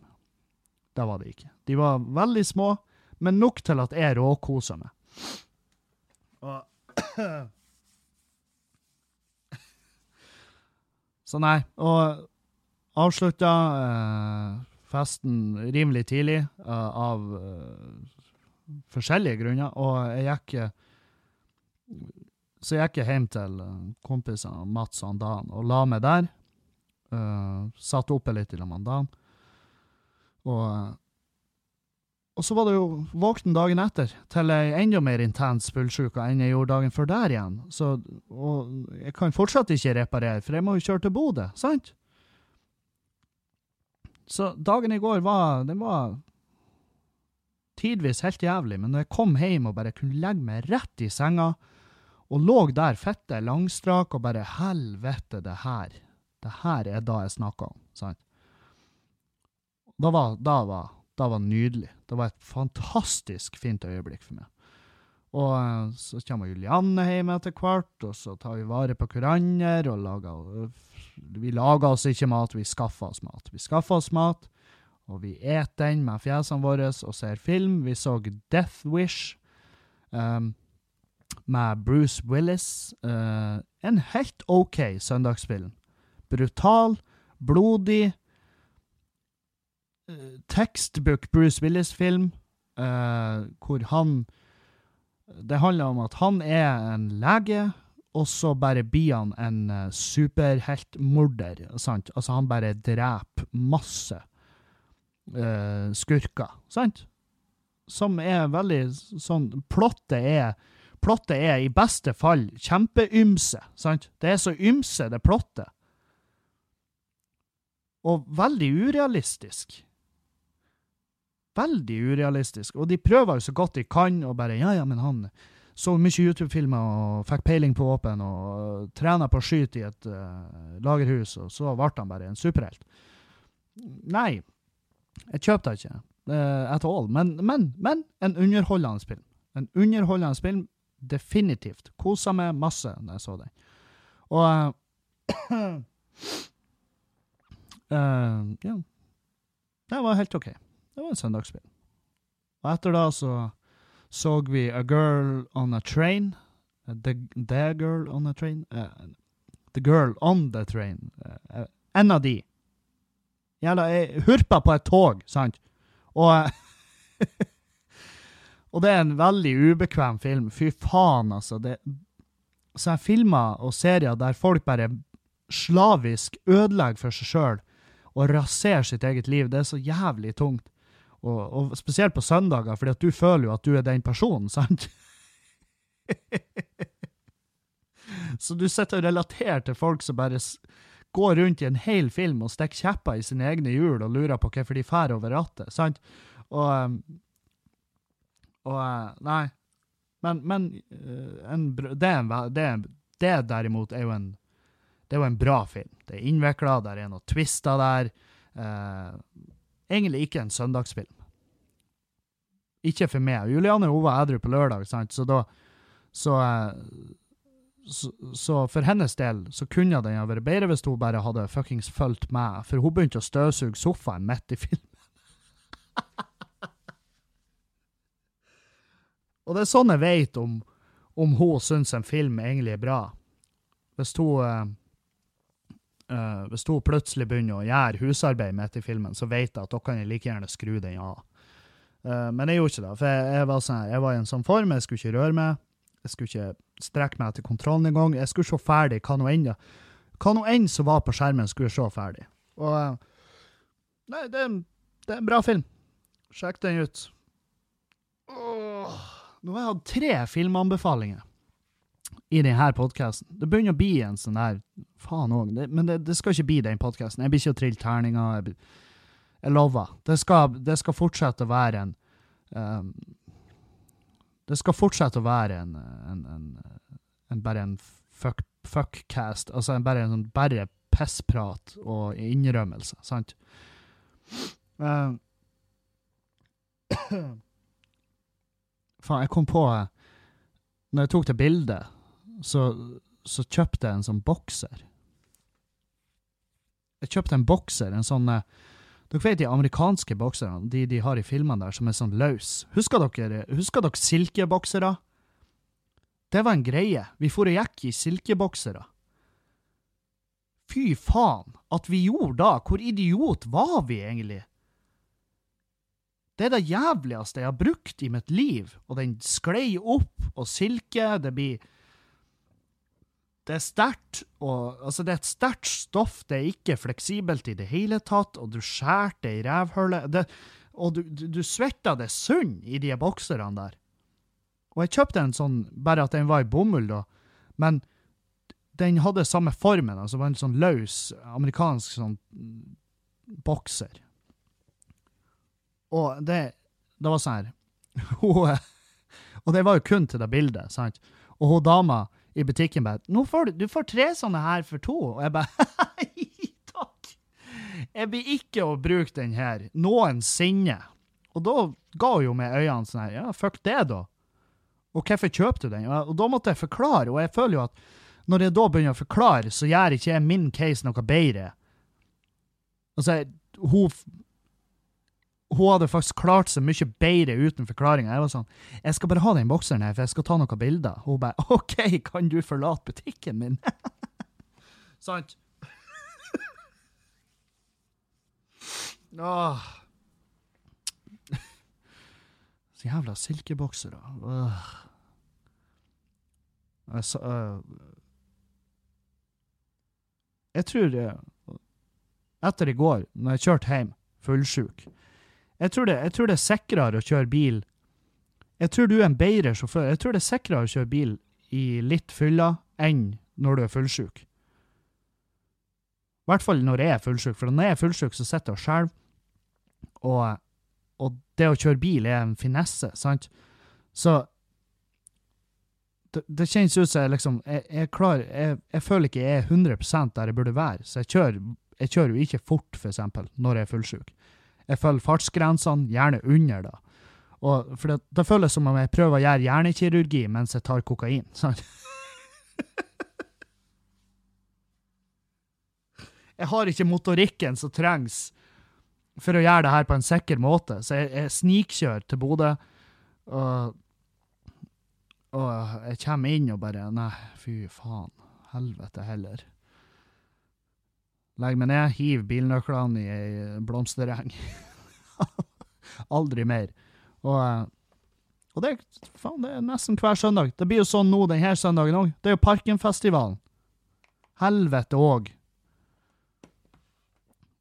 S1: Det var det ikke. De var veldig små, men nok til at jeg råkosa meg. Og Så nei. Og avslutta eh, festen rimelig tidlig eh, av eh, forskjellige grunner, og jeg gikk Så jeg gikk hjem til kompisene Mats og Dan og la meg der. Uh, satt oppe litt i lag med Dan. Og og så var det jo våkne dagen etter til ei enda mer intens fullsjuke enn jeg gjorde dagen før der igjen. Så, og jeg kan fortsatt ikke reparere, for jeg må jo kjøre til Bodø, sant? Så dagen i går var Den var tidvis helt jævlig, men når jeg kom hjem og bare kunne legge meg rett i senga, og lå der fette langstrak og bare Helvete, det her. Det her er da jeg snakker om, sant? Da var, da var da var nydelig. Det var et fantastisk fint øyeblikk for meg. Og eh, så kommer Julianne hjem etter hvert, og så tar vi vare på hverandre. og lager, Vi lager oss ikke mat, vi skaffer oss mat. Vi skaffer oss mat, og vi et den med fjesene våre og ser film. Vi så Death Wish um, med Bruce Willis. Uh, en helt OK søndagsfilm. Brutal, blodig Uh, textbook Bruce Willis-film, uh, hvor han Det handler om at han er en lege, og så bare blir han en superheltmorder. sant? Altså, han bare dreper masse skurker, sant? Som er veldig sånn Plottet er Plottet er i beste fall kjempeymse, sant? Det er så ymse, det plottet. Og veldig urealistisk. Veldig urealistisk. Og de prøver jo så godt de kan, og bare Ja, ja, men han så mye YouTube-filmer og fikk peiling på våpen og trena på å skyte i et uh, lagerhus, og så ble han bare en superhelt. Nei, jeg kjøpte det ikke uh, at all. Men, men, men en underholdende film. En underholdende film, definitivt. Kosa meg masse da jeg så den. Og uh, Uh, ja. Det var helt OK. Det var en søndagsspill. Og etter da så så vi A Girl On A Train. Uh, the, the, Girl On A Train. Uh, the Girl On The Train. en av de. Jævla hurpa på et tog, sant? Og Og det er en veldig ubekvem film. Fy faen, altså. Det, så jeg filmer og serier der folk bare slavisk ødelegger for seg sjøl og raserer sitt eget liv, det er så jævlig tungt. Og, og spesielt på søndager, fordi at du føler jo at du er den personen, sant? så du sitter og relaterer til folk som bare går rundt i en hel film og stikker kjepper i sine egne hjul og lurer på hvorfor de drar over rattet, sant? Og, um, og uh, Nei. Men, men uh, en, det, det, det derimot er jo en det er jo en bra film. Det er innvikla, det er noen twister der. Eh, egentlig ikke en søndagsfilm. Ikke for meg. Juliane hun var edru på lørdag, sant? så da så, eh, så, så, for hennes del så kunne den ha vært bedre hvis hun bare hadde fuckings fulgt med, for hun begynte å støvsuge sofaen midt i filmen. Og det er sånn jeg vet om, om hun syns en film egentlig er bra. Hvis hun uh, Uh, hvis hun plutselig begynner å gjøre husarbeid midt i filmen, så vet jeg at da kan jeg like gjerne skru den av. Uh, men jeg gjorde ikke det, for jeg, jeg, var sånn, jeg, var i en sånn form, jeg skulle ikke røre meg. Jeg skulle ikke strekke meg til kontrollen engang. Jeg skulle se ferdig hva nå enn hva nå enn som var på skjermen, skulle jeg se ferdig. Og Nei, det, det, er en bra film. Sjekk den ut. Åh, nå har jeg hatt tre filmanbefalinger i denne podkasten. Det begynner å bli en sånn der Faen òg. Men det, det, skal ikke bli den podkasten. Jeg blir ikke å trille terninger. Jeg, jeg, lover. Det skal, det skal, fortsette å være en um, Det skal fortsette å være en, en, en, en bare en fuck, fuckcast. Altså bare en sånn bare pissprat og innrømmelse, sant? Uh, faen, jeg kom på Når jeg tok det bildet så, så kjøpte jeg en sånn bokser. Jeg kjøpte en bokser, en sånn eh, Dere vet de amerikanske bokserne, de de har i filmene der, som er sånn løs. Husker dere, husker dere silkeboksere? Det var en greie. Vi for og gikk i silkeboksere. Fy faen, at vi gjorde da! Hvor idiot var vi egentlig? Det er det jævligste jeg har brukt i mitt liv, og den sklei opp, og silke, det blir det er sterkt, og altså det er et sterkt stoff, det er ikke fleksibelt i det hele tatt, og du skjærer det i rævhullet, og du, du, du svetter det sunn i de bokserne der. Og jeg kjøpte en sånn, bare at den var i bomull, da, men den hadde samme formen, altså var en sånn løs amerikansk sånn bokser. Og det, det var sånn her Og det var jo kun til det bildet, sant? Og hun dama i butikken bare Nå får du, du får tre sånne her for to. Og jeg bare Takk! Jeg blir ikke å bruke den her noensinne. Og da ga hun jo med øynene sånn her Ja, fuck det, da. Og hvorfor kjøpte du den? Og da måtte jeg forklare, og jeg føler jo at når jeg da begynner å forklare, så gjør ikke jeg min case noe bedre. Altså, hun hun hadde faktisk klart seg mye bedre uten forklaringer. Jeg var sånn 'Jeg skal bare ha den bokseren her, for jeg skal ta noen bilder.' Hun bare 'OK, kan du forlate butikken min?' Sant? Åh. Så jævla silkeboksere. Åh. Jeg, sa, øh, jeg tror øh, Etter i går, når jeg kjørte hjem fullsjuk jeg tror, det, jeg tror det er sikrere å kjøre bil Jeg tror du er en bedre sjåfør. Jeg tror det er sikrere å kjøre bil i litt fylla enn når du er fullsjuk. I hvert fall når jeg er fullsjuk, for når jeg er fullsjuk, så sitter jeg og skjelver. Og, og, det å kjøre bil er en finesse, sant? Så det, det kjennes ut som jeg liksom jeg, jeg, klar, jeg, jeg, føler ikke jeg er 100 der jeg burde være, så jeg kjører, jeg kjører jo ikke fort, for eksempel, når jeg er fullsjuk. Jeg følger fartsgrensene, gjerne under, da. Og, for det, det føles som om jeg prøver å gjøre hjernekirurgi mens jeg tar kokain. sant? jeg har ikke motorikken som trengs for å gjøre det her på en sikker måte, så jeg, jeg snikkjører til Bodø. Og, og jeg kommer inn og bare Nei, fy faen. Helvete heller. Legger meg ned, hiver bilnøklene i ei blomstereng. Aldri mer. Og, og det, faen, det er nesten hver søndag. Det blir jo sånn nå denne søndagen òg. Det er jo Parkenfestivalen. Helvete òg.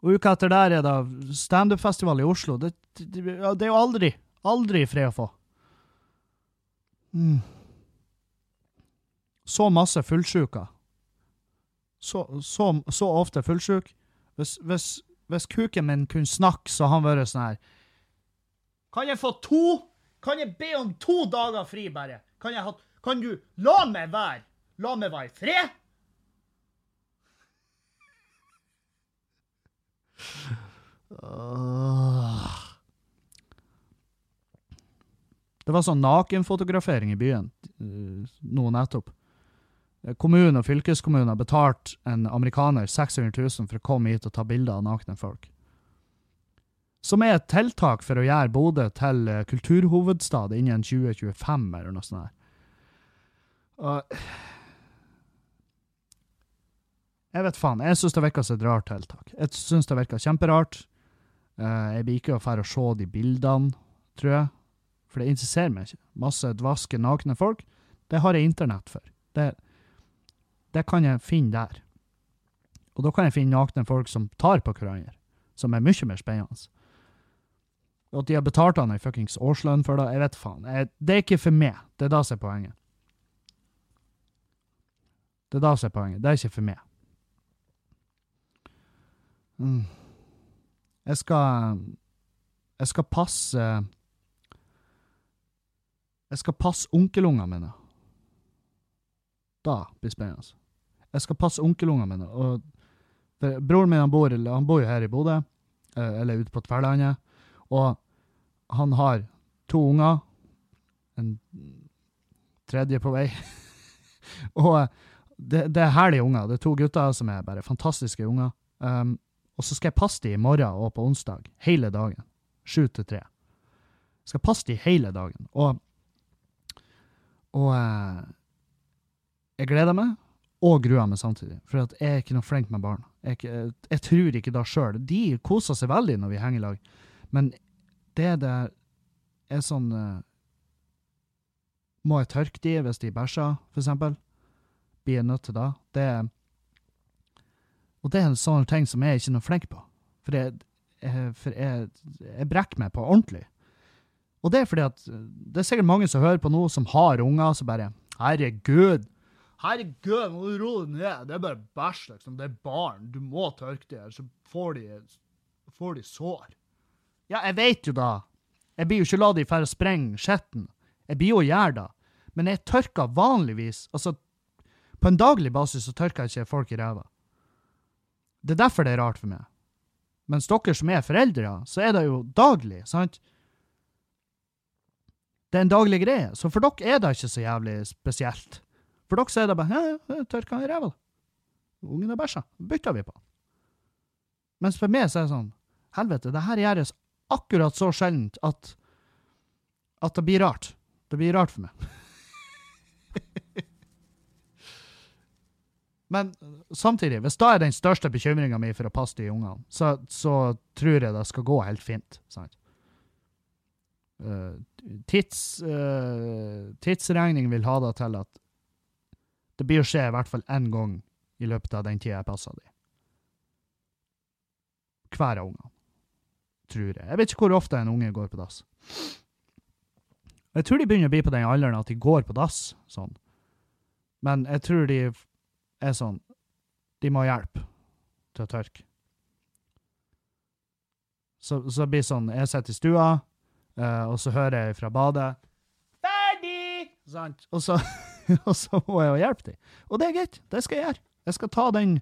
S1: Og uka etter der er det standup-festival i Oslo. Det, det, det, er jo aldri, aldri fred å få. Mm. Så masse fullsjuka. Så, så, så ofte fullsjuk. Hvis, hvis, hvis, kuken min kunne snakke, så hadde han vært sånn her Kan jeg få to? Kan jeg be om to dager fri, bare? Kan, ha, kan du la meg være? La meg være i fred? Det var sånn nakenfotografering i byen uh, nå nettopp. Kommunen og fylkeskommunen har betalt en amerikaner 600 000 for å komme hit og ta bilder av nakne folk. Som er et tiltak for å gjøre Bodø til uh, kulturhovedstad innen 2025, eller noe sånt. Og jeg vet faen. Jeg syns det virker som et rart tiltak. Jeg syns det virker kjemperart. Uh, jeg blir ikke å dra og se de bildene, tror jeg. For det interesserer meg ikke. Masse dvaske, nakne folk. Det har jeg internett for. Det, det kan jeg finne der. Og da kan jeg finne nakne folk som tar på hverandre, som er mye mer spennende. Og at de har betalt han ei fuckings årslønn for det, jeg vet faen. Jeg, det er ikke for meg. Det er det som er poenget. Det er det som er poenget. Det er ikke for meg. Mm. Jeg skal Jeg skal passe Jeg skal passe onkelungene mine. Da blir spennende. Jeg skal passe onkelungene mine. Og broren min han bor, han bor jo her i Bodø, eh, eller ute på Tverlandet, og han har to unger. En tredje på vei. og det, det, er herlige unger. Det er to gutter som er bare fantastiske unger. Um, og så skal jeg passe dem i morgen og på onsdag, hele dagen. Sju til tre. Skal passe dem hele dagen. Og, og eh, jeg gleder meg, og gruer meg samtidig. For jeg er ikke noe flink med barn. Jeg, jeg, tror ikke det sjøl. De koser seg veldig når vi henger i lag, men det der er sånn eh, Må jeg tørke de hvis de bæsjer, for eksempel? Blir jeg nødt til da? Det og det er en sånn ting som jeg ikke er noe flink på. For, jeg, jeg, for jeg, jeg, brekker meg på ordentlig. Og det er fordi at det er sikkert mange som hører på noe som har unger, som bare Herregud! Herregud, må du roe deg ned. Det er bare bæsj, liksom. Det er barn. Du må tørke det, ellers får de, får de sår. Ja, jeg vet jo da. Jeg blir jo ikke la de dra og sprenge skitten. Jeg blir jo gjær da. Men jeg tørker vanligvis Altså, på en daglig basis så tørker jeg ikke folk i ræva. Det er derfor det er rart for meg. Mens dere som er foreldre, så er det jo daglig, sant? Det er en daglig greie, så for dere er det ikke så jævlig spesielt. For dere sier er det bare ja, ja, tørka i ræva. Ungen har bæsja. Bytter vi på. Mens for meg så er det sånn Helvete, det her gjøres akkurat så sjeldent at at det blir rart. Det blir rart for meg. Men samtidig, hvis da er den største bekymringa mi for å passe de ungene, så, så, tror jeg det skal gå helt fint. sant? Uh, tids, uh, tidsregning vil ha det til at det blir å skje i hvert fall én gang i løpet av den tida jeg passer dem. Hver av ungene. Tror jeg. Jeg vet ikke hvor ofte en unge går på dass. Jeg tror de begynner å bli på den alderen at de går på dass sånn. Men jeg tror de er sånn De må ha hjelp til å tørke. Så, så det sånn Jeg sitter i stua, uh, og så hører jeg fra badet 'Ferdig!' Sant? Og så, og så må jeg jo hjelpe dem. Og det er greit. Det skal jeg gjøre. Jeg skal ta den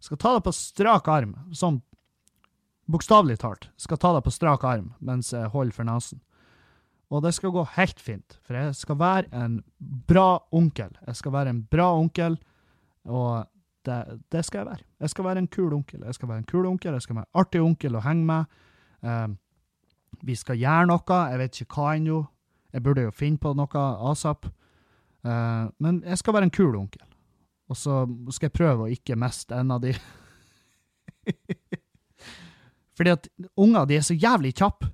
S1: skal ta det på strak arm, sånn bokstavelig talt. Skal ta det på strak arm mens jeg holder for nesen. Og det skal gå helt fint, for jeg skal være en bra onkel. Jeg skal være en bra onkel, og det, det, skal jeg være. Jeg skal være en kul onkel. Jeg skal være en kul onkel, jeg skal være en artig onkel å henge med. Um, vi skal gjøre noe, jeg vet ikke hva ennå. Jeg burde jo finne på noe asap. Uh, men jeg skal være en kul onkel. Og så skal jeg prøve å ikke miste en av de. Fordi at unger de er så jævlig kjappe.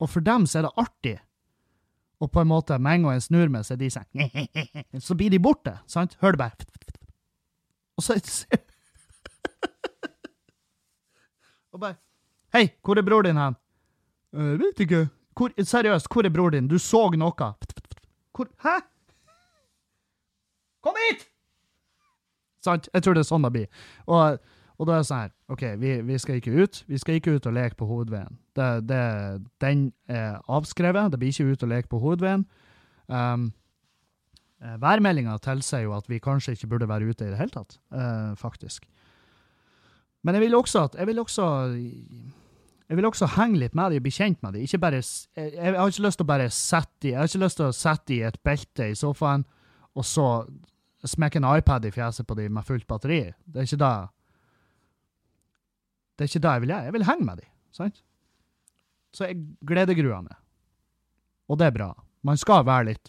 S1: Og for dem så er det artig. Og på en måte, med en gang jeg snur meg, så er de sånn Så blir de borte, sant? Hører du bare Og så Og bare Hei, hvor er bror din hen? Jeg vet ikke. Hvor, seriøst, hvor er bror din? Du så noe. Hvor Hæ? Kom hit! Sant? Jeg tror det er sånn det blir. Og og da er det sånn her OK, vi, vi, skal ikke ut. Vi skal ikke ut og leke på hovedveien. Det, det, den er avskrevet. Det blir ikke ut og leke på hovedveien. Um, eh, værmeldinga tilsier jo at vi kanskje ikke burde være ute i det hele tatt, uh, faktisk. Men jeg vil også at jeg vil også, jeg vil også henge litt med dem og bli kjent med dem. Jeg, jeg, har ikke lyst til å bare sette dem Jeg har i et belte i sofaen, og så smekke en iPad i fjeset på dem med fullt batteri. Det er ikke det det er ikke det jeg vil gjøre. Jeg vil henge med dem. Sant? Så jeg gledegrua meg. Og det er bra. Man skal være litt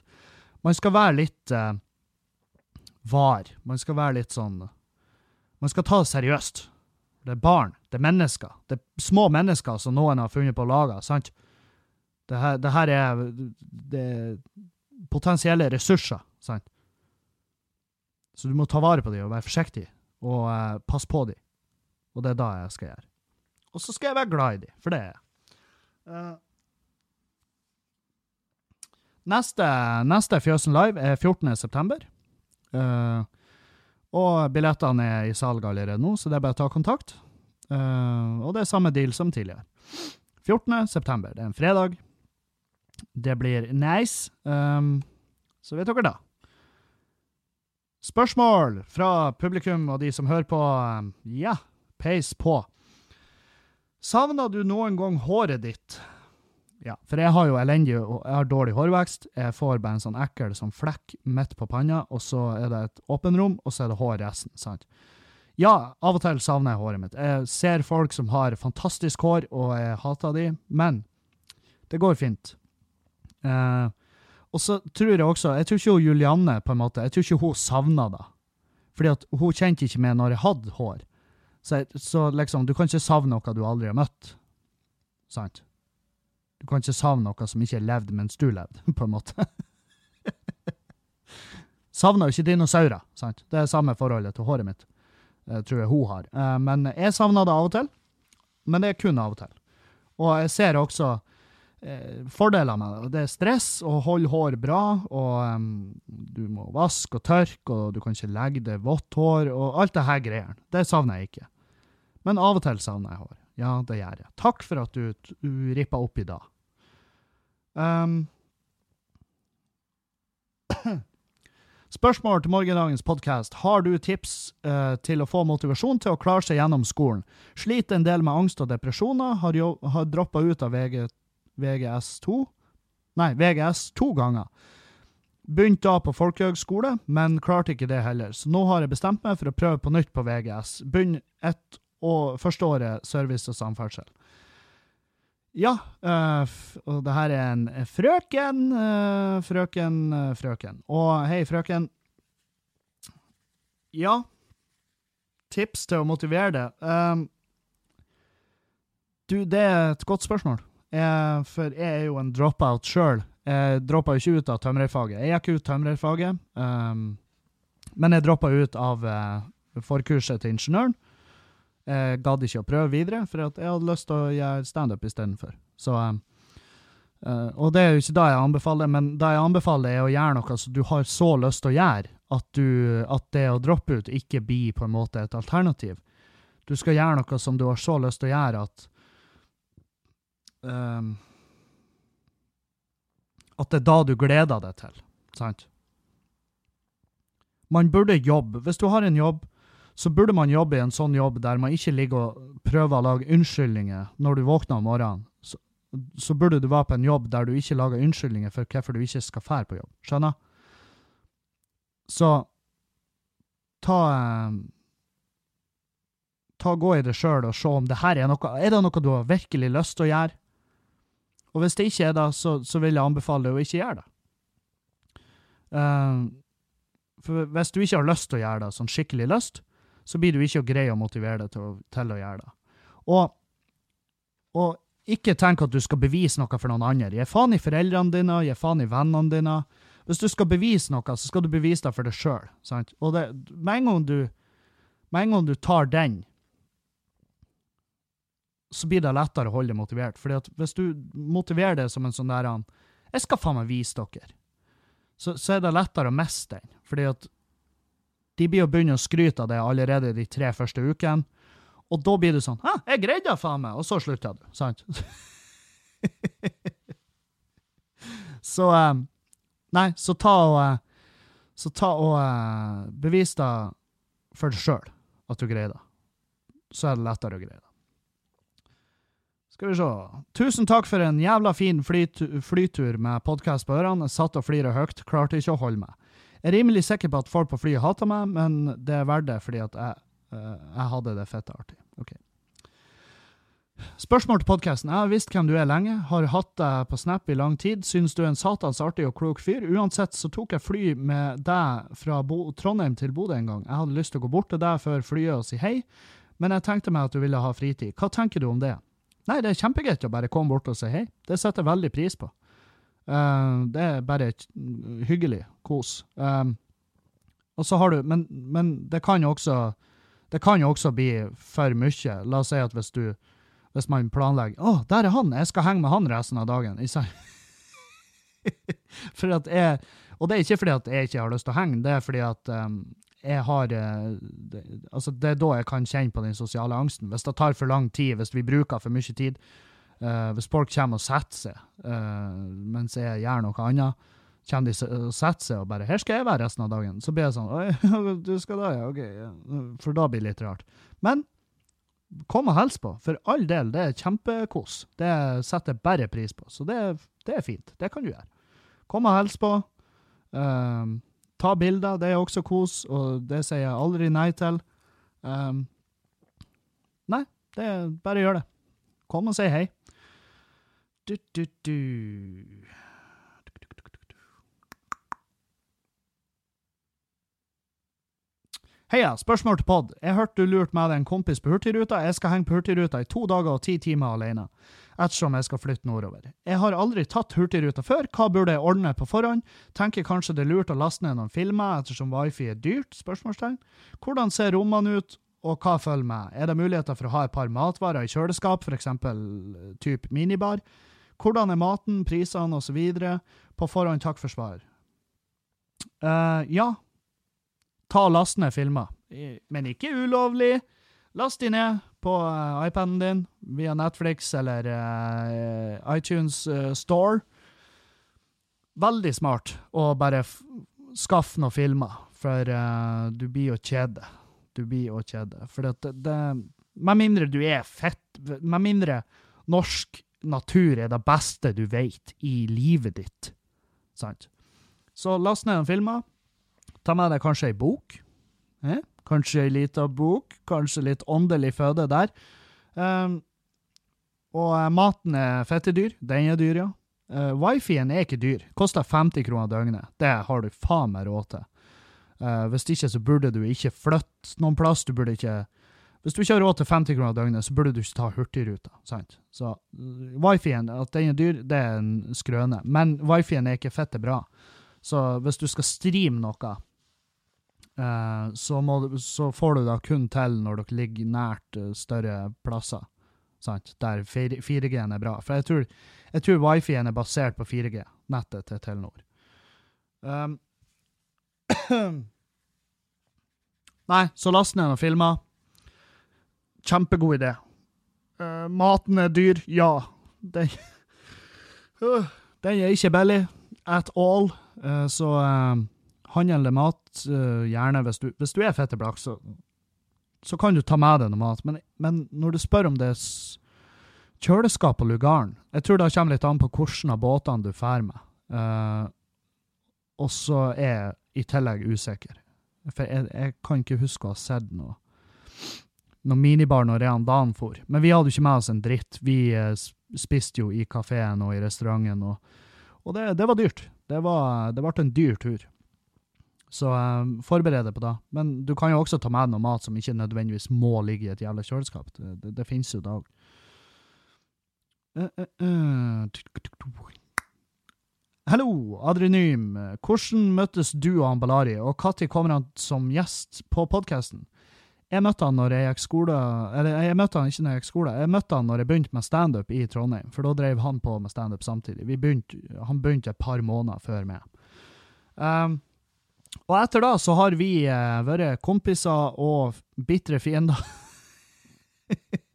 S1: Man skal være litt uh, var. Man skal være litt sånn Man skal ta det seriøst. Det er barn. Det er mennesker. Det er små mennesker som noen har funnet på å lage. sant? Det her, det her er, det er potensielle ressurser. sant? Så du må ta vare på dem og være forsiktig, og uh, passe på dem. Og det er da jeg skal gjøre. Og så skal jeg være glad i dem, for det er jeg. Uh, neste, neste Fjøsen Live er 14. september. Uh, og billettene er i salg allerede nå, så det er bare å ta kontakt. Uh, og det er samme deal som tidligere. 14. september, det er en fredag. Det blir nice. Um, så vet dere da. Spørsmål fra publikum og de som hører på. Ja, peis på. Savna du noen gang håret ditt? Ja, for jeg har jo elendig og jeg har dårlig hårvekst. Jeg får bare en sånn ekkel sånn flekk midt på panna, og så er det et åpenrom, og så er det hår resten. sant? Ja, av og til savner jeg håret mitt. Jeg ser folk som har fantastisk hår, og jeg hater de, men det går fint. Eh, og så tror jeg også Jeg tror ikke hun Julianne på en måte, jeg tror ikke hun savna det. Fordi at hun kjente ikke meg når jeg hadde hår. Så, så, liksom, du kan ikke savne noe du aldri har møtt. Sant? Du kan ikke savne noe som ikke er levd mens du levde, på en måte. Savner jo ikke dinosaurer, sant? Det er samme forholdet til håret mitt, uh, tror jeg hun har. Uh, men jeg savner det av og til. Men det er kun av og til. Og jeg ser også eh, fordeler med det. Det er stress å holde hår bra, og um, du må vaske og tørke, og du kan ikke legge det vått hår, og alt det her greiene. Det savner jeg ikke. Men av og til savner jeg hår. Ja, det gjør jeg. Takk for at du, du rippa opp i dag. Um, Spørsmål til morgendagens podkast. Har du tips uh, til å få motivasjon til å klare seg gjennom skolen? Sliter en del med angst og depresjoner, har, jo, har droppa ut av VG, VGS2 Nei, VGS to ganger. Begynte da på folkehøgskole, men klarte ikke det heller, så nå har jeg bestemt meg for å prøve på nytt på VGS. Begynn ett og første året service og samferdsel. Ja, øh, og det her er en frøken, øh, frøken, øh, frøken. Og hei, frøken. Ja, tips til å motivere det? Um, du, det er et godt spørsmål. Jeg, for jeg er jo en dropout sjøl. Jeg droppa ikke ut av tømrerfaget. Jeg gikk ut tømrerfaget, um, men jeg droppa ut av uh, forkurset til ingeniøren. Jeg gadd ikke å prøve videre, for jeg hadde lyst til å gjøre standup istedenfor. Så um, uh, Og det er jo ikke det jeg anbefaler, men det jeg anbefaler, er å gjøre noe som du har så lyst til å gjøre, at, du, at det å droppe ut ikke blir på en måte et alternativ. Du skal gjøre noe som du har så lyst til å gjøre at um, At det er da du gleder deg til, sant? Man burde jobbe. Hvis du har en jobb, så burde man jobbe i en sånn jobb der man ikke ligger og prøver å lage unnskyldninger når du våkner om morgenen. Så, så burde du være på en jobb der du ikke lager unnskyldninger for hvorfor du ikke skal fære på jobb. Skjønner? Så ta eh, Ta Gå i det sjøl og se om det her er noe Er det noe du har virkelig lyst til å gjøre? Og hvis det ikke er det, så, så vil jeg anbefale deg å ikke gjøre det. Uh, for hvis du ikke har lyst til å gjøre det, sånn skikkelig lyst, så blir du ikke å greie å motivere deg til til å gjøre det. Og, og, ikke tenk at du skal bevise noe for noen andre. Gi faen i foreldrene dine, gi faen i vennene dine. Hvis du skal bevise noe, så skal du bevise det for deg sjøl. Og det, med, en gang du, med en gang du tar den, så blir det lettere å holde deg motivert. Fordi at hvis du motiverer det som en sånn der 'Jeg skal faen meg vise dere', så, så, er det lettere å miste den. Fordi at de blir å begynne å skryte av det allerede de tre første ukene. Og da blir du sånn 'Hæ, jeg greide det, faen meg!' Og så slutter du. Sant? så um, Nei, så ta og Så ta og uh, bevis det for deg sjøl at du greier det. Så er det lettere å greie det. Skal vi se. Tusen takk for en jævla fin flytur med podkast på ørene. Satt og flira høyt, klarte ikke å holde meg. Jeg er rimelig sikker på at folk på flyet hater meg, men det er verdt det fordi at jeg, uh, jeg hadde det fette artig. Okay. Spørsmål til podkasten. Jeg har visst hvem du er lenge, har hatt deg på Snap i lang tid, synes du er en satans artig og klok fyr. Uansett så tok jeg fly med deg fra Bo Trondheim til Bodø en gang. Jeg hadde lyst til å gå bort til deg før flyet og si hei, men jeg tenkte meg at du ville ha fritid. Hva tenker du om det? Nei, det er kjempegreit å bare komme bort og si hei. Det setter jeg veldig pris på. Uh, det er bare hyggelig kos. Um, og så har du Men, men det kan jo også det kan jo også bli for mye. La oss si at hvis du hvis man planlegger 'Å, oh, der er han! Jeg skal henge med han resten av dagen.' for at jeg, og det er ikke fordi at jeg ikke har lyst til å henge, det er fordi at um, jeg har eh, det, altså det er da jeg kan kjenne på den sosiale angsten. Hvis det tar for lang tid, hvis vi bruker for mye tid, uh, hvis folk kommer og setter seg uh, mens jeg gjør noe annet, kommer de og setter seg og bare 'Her skal jeg være resten av dagen.' Så blir jeg sånn 'Oi, du skal da, ja, ok.' For da blir det litt rart. Men kom og hils på. For all del, det er kjempekos. Det setter jeg bare pris på. Så det, det, er fint. Det kan du gjøre. Kom og hils på. Uh, Ta bilder, det er også kos, og det sier jeg aldri nei til. Um, nei, det er bare gjør det. Kom og si hei. Du, du, du. Heia, spørsmål til pod. Jeg hørte du lurte meg av en kompis på Hurtigruta. Jeg skal henge på Hurtigruta i to dager og ti timer alene, ettersom jeg skal flytte nordover. Jeg har aldri tatt Hurtigruta før, hva burde jeg ordne på forhånd? Tenker kanskje det er lurt å laste ned noen filmer, ettersom wifi er dyrt? Spørsmålstegn. Hvordan ser rommene ut, og hva følger med? Er det muligheter for å ha et par matvarer i kjøleskap, f.eks. type minibar? Hvordan er maten, prisene osv.? På forhånd, takk for svar. Uh, ja, ta og last ned filmer. Men ikke ulovlig. Last de ned på uh, iPaden din via Netflix eller uh, iTunes uh, Store. Veldig smart å bare skaffe noen filmer, for du blir jo kjede. Du blir jo kjede. For det, det Med mindre du er fett Med mindre norsk natur er det beste du vet i livet ditt. Sant? Så last ned noen filmer. Ta med deg kanskje ei bok. Eh? Kanskje ei lita bok. Kanskje litt åndelig føde der. Um, og uh, maten er fettedyr. Den er dyr, ja. Uh, Wifien er ikke dyr. Koster 50 kroner døgnet. Det har du faen meg råd til. Uh, hvis ikke så burde du ikke flytte noen plass. Du burde ikke Hvis du ikke har råd til 50 kroner døgnet, så burde du ikke ta Hurtigruta. sant? Så uh, wifien, at den er dyr, det er en skrøne. Men wifien er ikke fette bra. Så hvis du skal streame noe, eh, så, må, du- så får du da kun til når dere ligger nært eh, større plasser. Sant? Der 4G-en er bra. For jeg tror, jeg tror wifien er basert på 4G, nettet til Telenor. Um, Nei, så last ned noen filmer. Kjempegod idé. Uh, maten er dyr, ja. Den, uh, den er ikke billig at all. uh, så uh, handel med mat, eh, gjerne hvis du, hvis du er fetteblakk, så, så kan du ta med deg noe mat. Men, men når du spør om det er kjøleskap og lugaren Jeg tror det kommer litt an på hvilken av båtene du drar med. Uh, og så er jeg i tillegg usikker. For jeg, jeg kan ikke huske å ha sett noe noe minibar når Rean Dan for. Men vi hadde jo ikke med oss en dritt. Vi eh, spiste jo i kafeen og i restauranten, og, og det, det var dyrt. Det, var, det ble en dyr tur. Så eh, forbered deg på det. Men du kan jo også ta med noe mat som ikke nødvendigvis må ligge i et jævla kjøleskap. Det, det, det finnes jo da òg. Hallo, Adrenym. Hvordan møttes du og han Balari, og når kommer han som gjest på podkasten? Jeg møtte han når jeg gikk skole Eller jeg møtte han ikke når jeg gikk skole, jeg møtte han når jeg begynte med standup i Trondheim, for da drev han på med standup samtidig. Begynte, han begynte et par måneder før meg. Um, og etter da så har vi eh, vært kompiser og bitre fiender.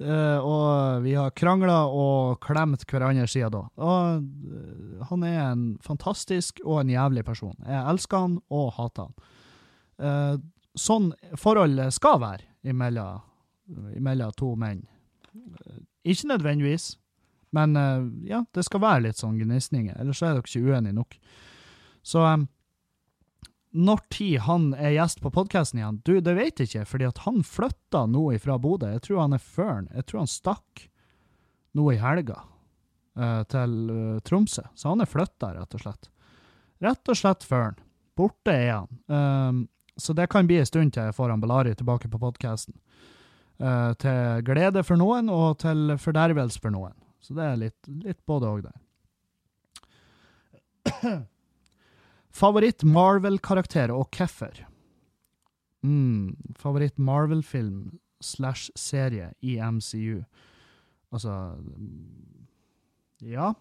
S1: Eh, og vi har krangla og klemt hverandre siden da. Og eh, han er en fantastisk og en jævlig person. Jeg elsker han og hater han. Eh, sånn forhold skal være imellom, to menn. Eh, Ikke nødvendigvis, men eh, ja, det skal være litt sånn gnisninger, ellers er dere ikke uenige nok. Så um, når tid han er gjest på podkasten igjen, du, det vet jeg ikke, fordi at han flytta nå ifra Bodø. Jeg tror han er førn. Jeg tror han stakk nå i helga uh, til uh, Tromsø, så han er flytta, rett og slett. Rett og slett førn. Borte er han. Um, så det kan bli en stund til jeg får han tilbake på podkasten. til glede for noen, og til fordervelse for noen. Så det er litt, litt både og der. Favoritt Marvel-karakter og hvorfor? Mm, favoritt Marvel-film slash serie i MCU. Altså Ja.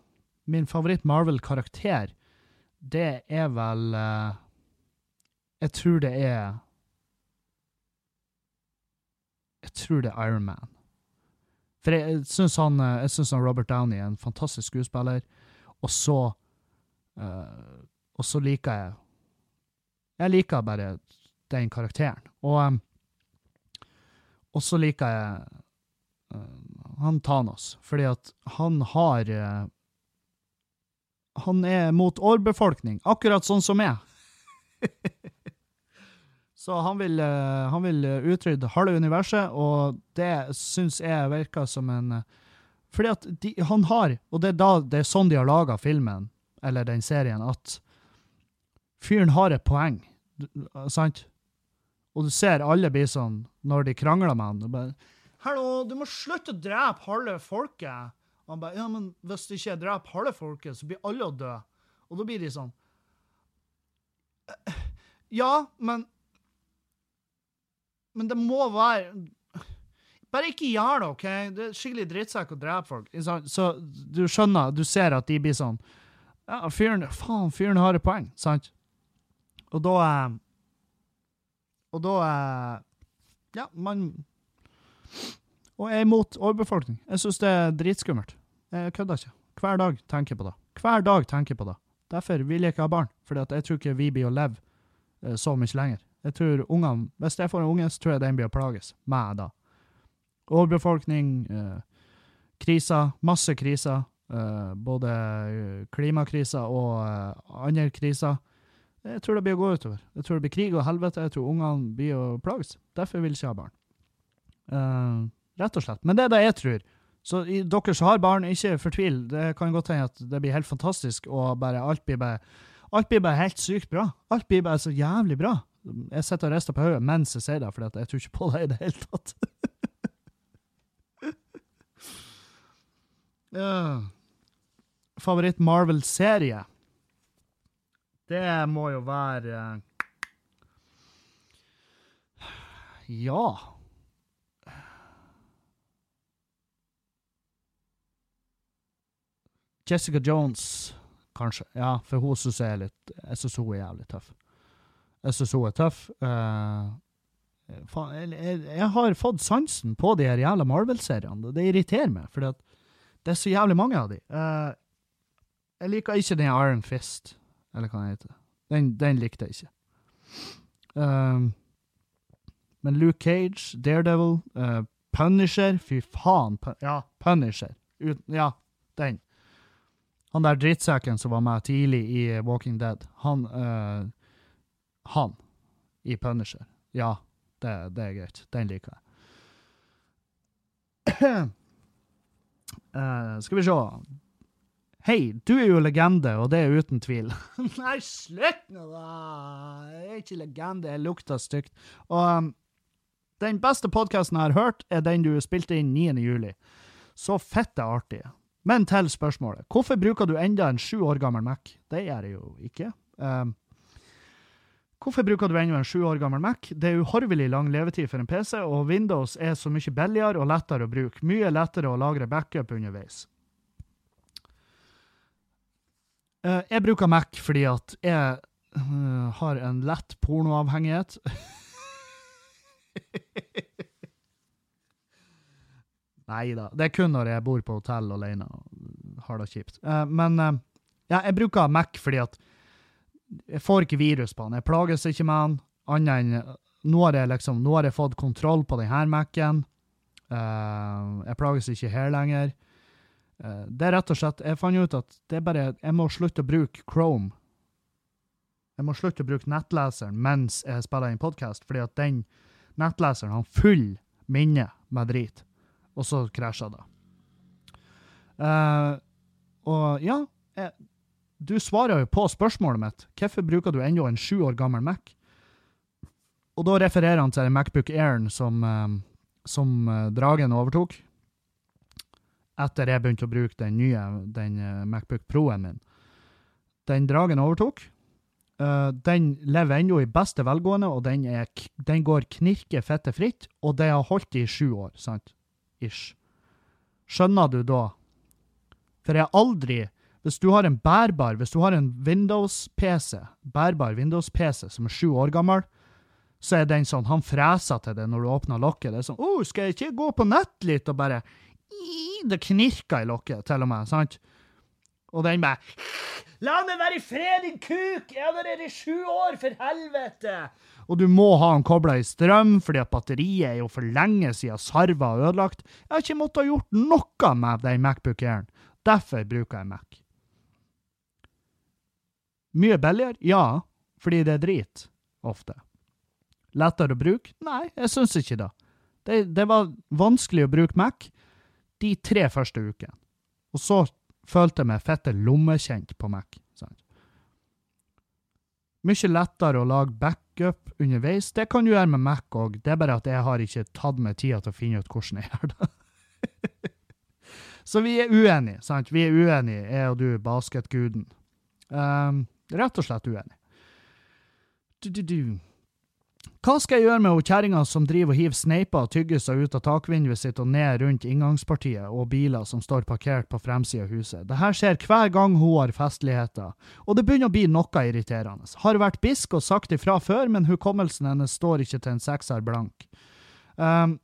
S1: Min favoritt Marvel-karakter, det er vel uh, Jeg tror det er Jeg tror det er Iron Man. For jeg syns han, eh, jeg han Robert Downey er en fantastisk skuespiller, og så eh, Og så liker jeg Jeg liker bare den karakteren. Og, um, og så liker jeg uh, han Thanos, fordi at han har uh, Han er mot årbefolkning, akkurat sånn som meg. så han vil, uh, han vil utrydde halve universet, og det syns jeg virker som en Fordi at de, han har, og det er, da, det er sånn de har laga filmen, eller den serien, at fyren har et poeng, sant? Og du ser alle blir sånn, når de krangler med han, og bare 'Hallo, du må slutte å drepe halve folket.' Og han bare 'Ja, men hvis du ikke dreper halve folket, så blir alle å dø.' Og da blir de sånn «Eh, Ja, men Men det må være Bare ikke gjør det, OK? Det er skikkelig drittsekk å drepe folk. Så du skjønner, du ser at de blir sånn Ja, fyren Faen, fyren har et poeng, sant? Og da eh, Og da eh, Ja, man Og jeg er imot overbefolkning. Jeg syns det er dritskummelt. Jeg kødder ikke. Hver dag tenker jeg på det. Hver dag tenker jeg på det. Derfor vil jeg ikke ha barn, for jeg tror ikke vi blir å leve eh, så mye lenger. Jeg tror ungene, Hvis jeg får en unge, så tror jeg den blir å plages meg da. Overbefolkning, eh, kriser, masse kriser. Eh, både klimakriser og eh, andre kriser. Jeg tror det blir å gå utover. Jeg tror det blir krig og helvete. Jeg tror ungene blir å plages. Derfor vil jeg ikke ha barn. Uh, rett og slett. Men det er det jeg tror. Så i, dere som har barn, ikke fortvil. Det kan godt hende at det blir helt fantastisk, og bare alt blir bare Alt blir bare helt sykt bra. Alt blir bare så jævlig bra. Jeg sitter og rister på hodet mens jeg sier det, for jeg tror ikke på det i det hele tatt. ja. Favoritt Marvel-serie? Det må jo være Ja. Jessica Jones, kanskje. Ja, for hun syns jeg er litt Jeg syns hun er jævlig tøff. Jeg syns hun er tøff. Uh, jeg, jeg, har fått sansen på de her jævla Marvel-seriene. Det irriterer meg, for det er så jævlig mange av de. Uh, jeg liker ikke den Iron Fist, eller hva den heter. Den, den likte jeg ikke. Um, men Luke Cage, Daredevil, Punisher Fy faen. Ja, Punisher. Ut, ja, den. Han der drittsekken som var med tidlig i Walking Dead, han uh, Han i Punisher. Ja, det, det, er greit. Den liker jeg. uh, skal vi se. Hei, du er jo legende, og det er uten tvil. Nei, slutt nå, da! Jeg er ikke legende, jeg lukter stygt. Og um, den beste podkasten jeg har hørt, er den du spilte inn 9. juli. Så fette artig. Men til spørsmålet. Hvorfor bruker du enda en sju år gammel Mac? Det gjør jeg jo ikke. Um, hvorfor bruker du enda en sju år gammel Mac? Det er uhorvelig lang levetid for en PC, og Windows er så mye billigere og lettere å bruke. Mye lettere å lagre backup underveis. Uh, jeg bruker Mac fordi at jeg uh, har en lett pornoavhengighet. Nei da. Det er kun når jeg bor på hotell alene og har det kjipt. Uh, men ja, jeg bruker Mac fordi at jeg får ikke virus på den. Jeg plages ikke med den, annet enn nå har jeg liksom, nå har jeg fått kontroll på denne Mac-en. Jeg plages ikke her lenger. Det er rett og slett Jeg fant ut at det er bare Jeg må slutte å bruke Chrome. Jeg må slutte å bruke nettleseren mens jeg spiller inn podkast, fordi at den nettleseren har full minne med drit og så krasja det. Uh, og ja, jeg, du svarer jo på spørsmålet mitt. Hvorfor bruker du ennå en sju år gammel Mac? Og da refererer han til Macbook Airen som, som Dragen overtok. Etter jeg begynte å bruke den nye den Macbook Pro-en min. Den Dragen overtok. den lever ennå i beste velgående, og den, er, den går knirke fette fritt, og det har holdt i sju år. sant? ish. Skjønner du da? For jeg aldri Hvis du har en bærbar, hvis du har en Windows-PC, bærbar Windows-PC som er sju år gammel, så er den sånn Han freser til det når du åpner lokket. Det er sånn 'Å, oh, skal jeg ikke gå på nett litt?' Og bare Det knirker i lokket, til og med. sant? Og den bare 'La meg være i fred, din kuk! Jeg har vært her i sju år, for helvete!' og du må ha den kobla i strøm, fordi at batteriet er jo for lenge siden sarva og ødelagt. Jeg har ikke måttet ha gjort noe med den Macbook Airen. Derfor bruker jeg Mac. Mye billigere? Ja, fordi det er drit. Ofte. Lettere å bruke? Nei, jeg syns ikke det. det. det. var vanskelig å bruke Mac de tre første ukene. Og så følte jeg meg fette lommekjent på Mac. Sant? Mye lettere å lage backup underveis. Det kan du gjøre med Mac òg, det er bare at jeg har ikke tatt meg tida til å finne ut hvordan jeg gjør det. Så vi er uenige, sant? Vi er uenige, jeg og du, basketguden. Um, rett og slett uenige. Du, du, du. Hva skal jeg gjøre med kjerringa som driver og hiver sneiper og tyggiser ut av takvinduet sitt og ned rundt inngangspartiet og biler som står parkert på fremsida av huset? Dette skjer hver gang hun har festligheter, og det begynner å bli noe irriterende. Har vært bisk og sagt ifra før, men hukommelsen hennes står ikke til en sekser blank. Um,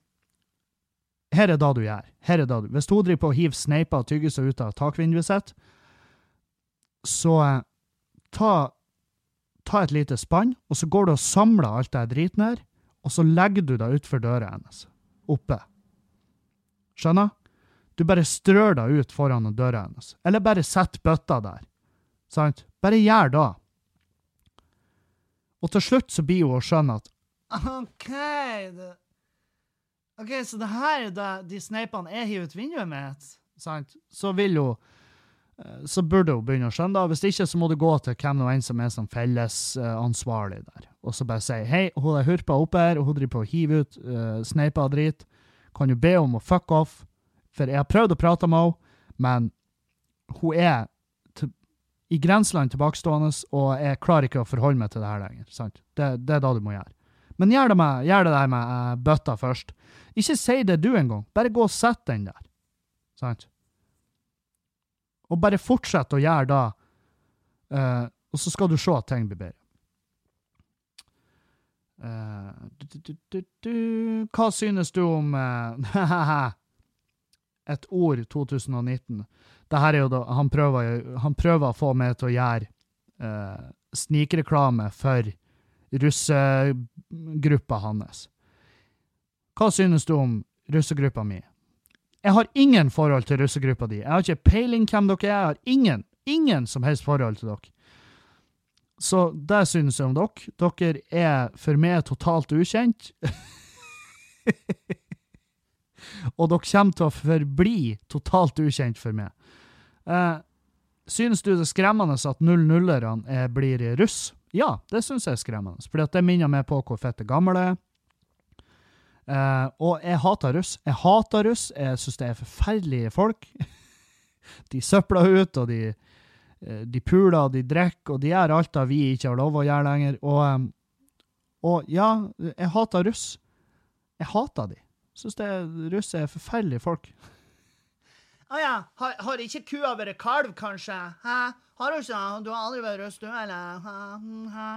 S1: her er det du gjør. Her er det du. Hvis hun driver på og hiver sneiper og tyggiser ut av takvinduet sitt, så uh, ta ta et lite spann, og så går du og samler alt det driten her, og så legger du det utfor døra hennes. Oppe. Skjønner? Du bare strør det ut foran døra hennes. Eller bare sett bøtta der. Sant? Bare gjør det. Og til slutt så blir hun å skjønne at OK, det, OK, så det her er det, de sneipene jeg hiver ut vinduet mitt, sant? Så vil hun så burde hun begynne å skjønne det. Hvis ikke, så må du gå til hvem nå enn som er som fellesansvarlig der, og så bare si hei, hun er hurpa oppe her, og hun driver på å hive ut uh, sneiper og drit. Kan du be om å fuck off? For jeg har prøvd å prate med henne, men hun er i grenseland tilbakestående, og jeg klarer ikke å forholde meg til det her lenger. Det, det er da du må gjøre. Men gjør det, med, gjør det der med uh, bøtta først. Ikke si det du engang. Bare gå og sett den der. Sant? Og bare fortsett å gjøre det, uh, og så skal du se at ting blir bedre. Uh, du, du, du, Hva synes du om et ord 2019? Det her er jo da, han prøver, han prøver å få meg til å gjøre snikreklame for russegruppa hans. Hva synes du om russegruppa mi? Jeg har ingen forhold til russegruppa di. Jeg har ikke peiling hvem dere er. Jeg har ingen, ingen som helst forhold til dere. Så det synes jeg om dere. Dere er for meg totalt ukjent. Og dere kommer til å forbli totalt ukjent for meg. Eh, synes du det er skremmende at 00-erne blir russ? Ja, det synes jeg er skremmende, for det minner meg på hvor fette gammel jeg er. Uh, og jeg hater russ. Jeg hater russ. Jeg syns det er forferdelige folk. de søpler ut, og de, uh, de puler, og de drikker, og de gjør alt det vi ikke har lov å gjøre lenger. Og, um, og ja, jeg hater russ. Jeg hater de. Syns russ er forferdelige folk. Å ah, ja, har, har, ikke kua vært kalv, kanskje? Hæ? Har du ikke? Du har aldri vært russ, du, eller? Hæ? Hæ?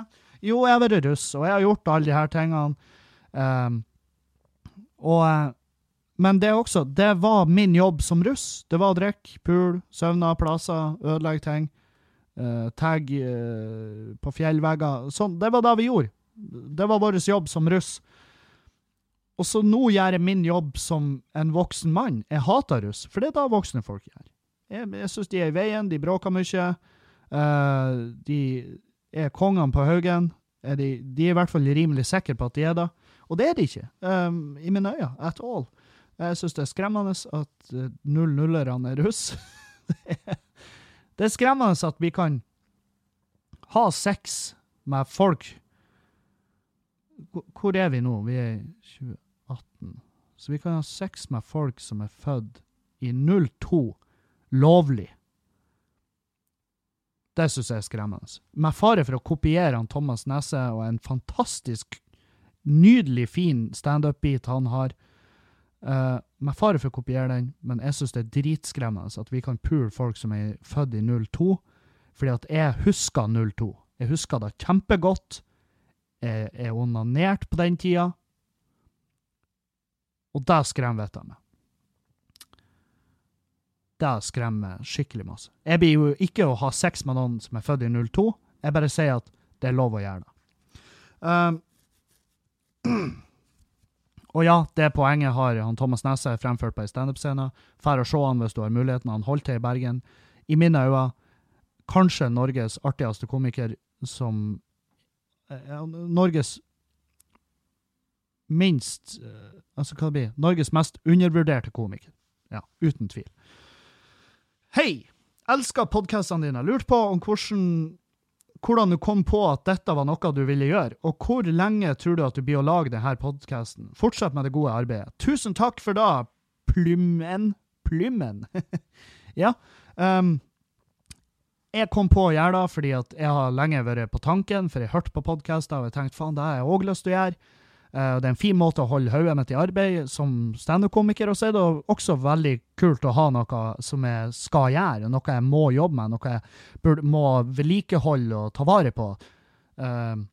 S1: Jo, jeg har vært russ, og jeg har gjort alle de her tingene. Um, og eh, Men det også, det var min jobb som russ. Det var å drikke, pule, søvne plasser, ødelegge ting. Uh, tagg uh, på fjellvegger. Sånn, det var det vi gjorde. Det var vår jobb som russ. Og så nå gjør jeg min jobb som en voksen mann. Jeg hater russ, for det er da voksne folk gjør. Jeg, jeg syns de er i veien, de bråker mye. Uh, de er kongene på Haugen. Er de, de, er i hvert fall rimelig sikre på at de er det. Og det er det ikke, um, i mine øyne, at all. Jeg syns det er skremmende at uh, null-nullerne er russ. det er skremmende at vi kan ha sex med folk Hvor er vi nå? Vi er i 2018. Så vi kan ha sex med folk som er født i 02 lovlig. Det syns jeg er skremmende. Med fare for å kopiere han Thomas Nesse og en fantastisk nydelig fin standup-beat han har. Uh, med fare for å kopiere den, men jeg syns det er dritskremmende at vi kan pule folk som er født i 02, fordi at jeg husker 02. Jeg husker det kjempegodt. Jeg er onanert på den tida. Og det skremmer vettet meg. Det skremmer skikkelig masse. Jeg blir jo ikke å ha sex med noen som er født i 02. Jeg bare sier at det er lov å gjøre det. Um, Og ja, det poenget har han Thomas Nesse fremført på ei standup-scene. Fær å se han hvis du har muligheten. Han holdt til i Bergen. I mine øyne kanskje Norges artigste komiker som eh, Norges minst eh, Altså, hva det blir Norges mest undervurderte komiker. Ja, uten tvil. Hei! Elsker podkastene dine. Lurt på om hvordan hvordan du kom på at dette var noe du ville gjøre, og hvor lenge tror du at du blir å lage denne podkasten? Fortsett med det gode arbeidet. Tusen takk for da, Plymmen. Plymmen. ja. Um, jeg kom på å gjøre det fordi at jeg har lenge vært på tanken, for jeg hørte på podkaster og jeg tenkte faen, det har jeg òg lyst til å gjøre. Uh, det er en fin måte å holde hodet mitt i arbeid som standup-komiker. Og så er det også veldig kult å ha noe som jeg skal gjøre, noe jeg må jobbe med, noe jeg burde, må vedlikeholde og ta vare på. Uh,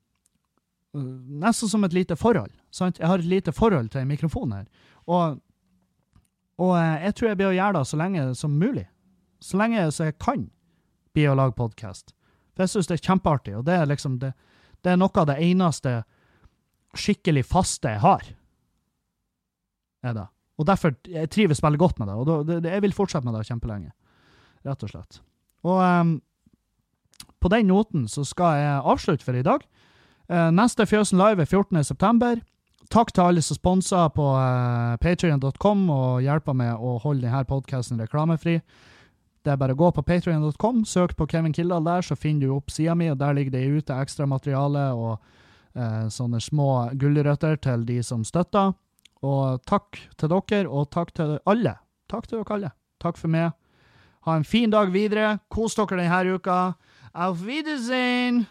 S1: nesten som et lite forhold. Sant? Jeg har et lite forhold til en mikrofon her. Og, og uh, jeg tror jeg blir å gjøre det så lenge som mulig. Så lenge så jeg kan bli å lage podkast. For jeg syns det er kjempeartig, og det er liksom det, det er noe av det eneste skikkelig faste jeg har. Er det. Og derfor jeg trives veldig godt med det. Og jeg vil fortsette med det kjempelenge. Rett og slett. Og um, på den noten så skal jeg avslutte for i dag. Uh, neste Fjøsen Live er 14.9. Takk til alle som sponser på uh, eh, patrion.com og hjelper med å holde denne podkasten reklamefri. Det er bare å gå på patrion.com, søk på Kevin Kildahl der, så finner du opp sida mi, og der ligger det ute ekstra materiale og sånne små gulrøtter til de som støtter. Og takk til dere, og takk til alle. Takk til dere alle. Takk for meg. Ha en fin dag videre. Kos dere denne uka. Auf Wiedersehen!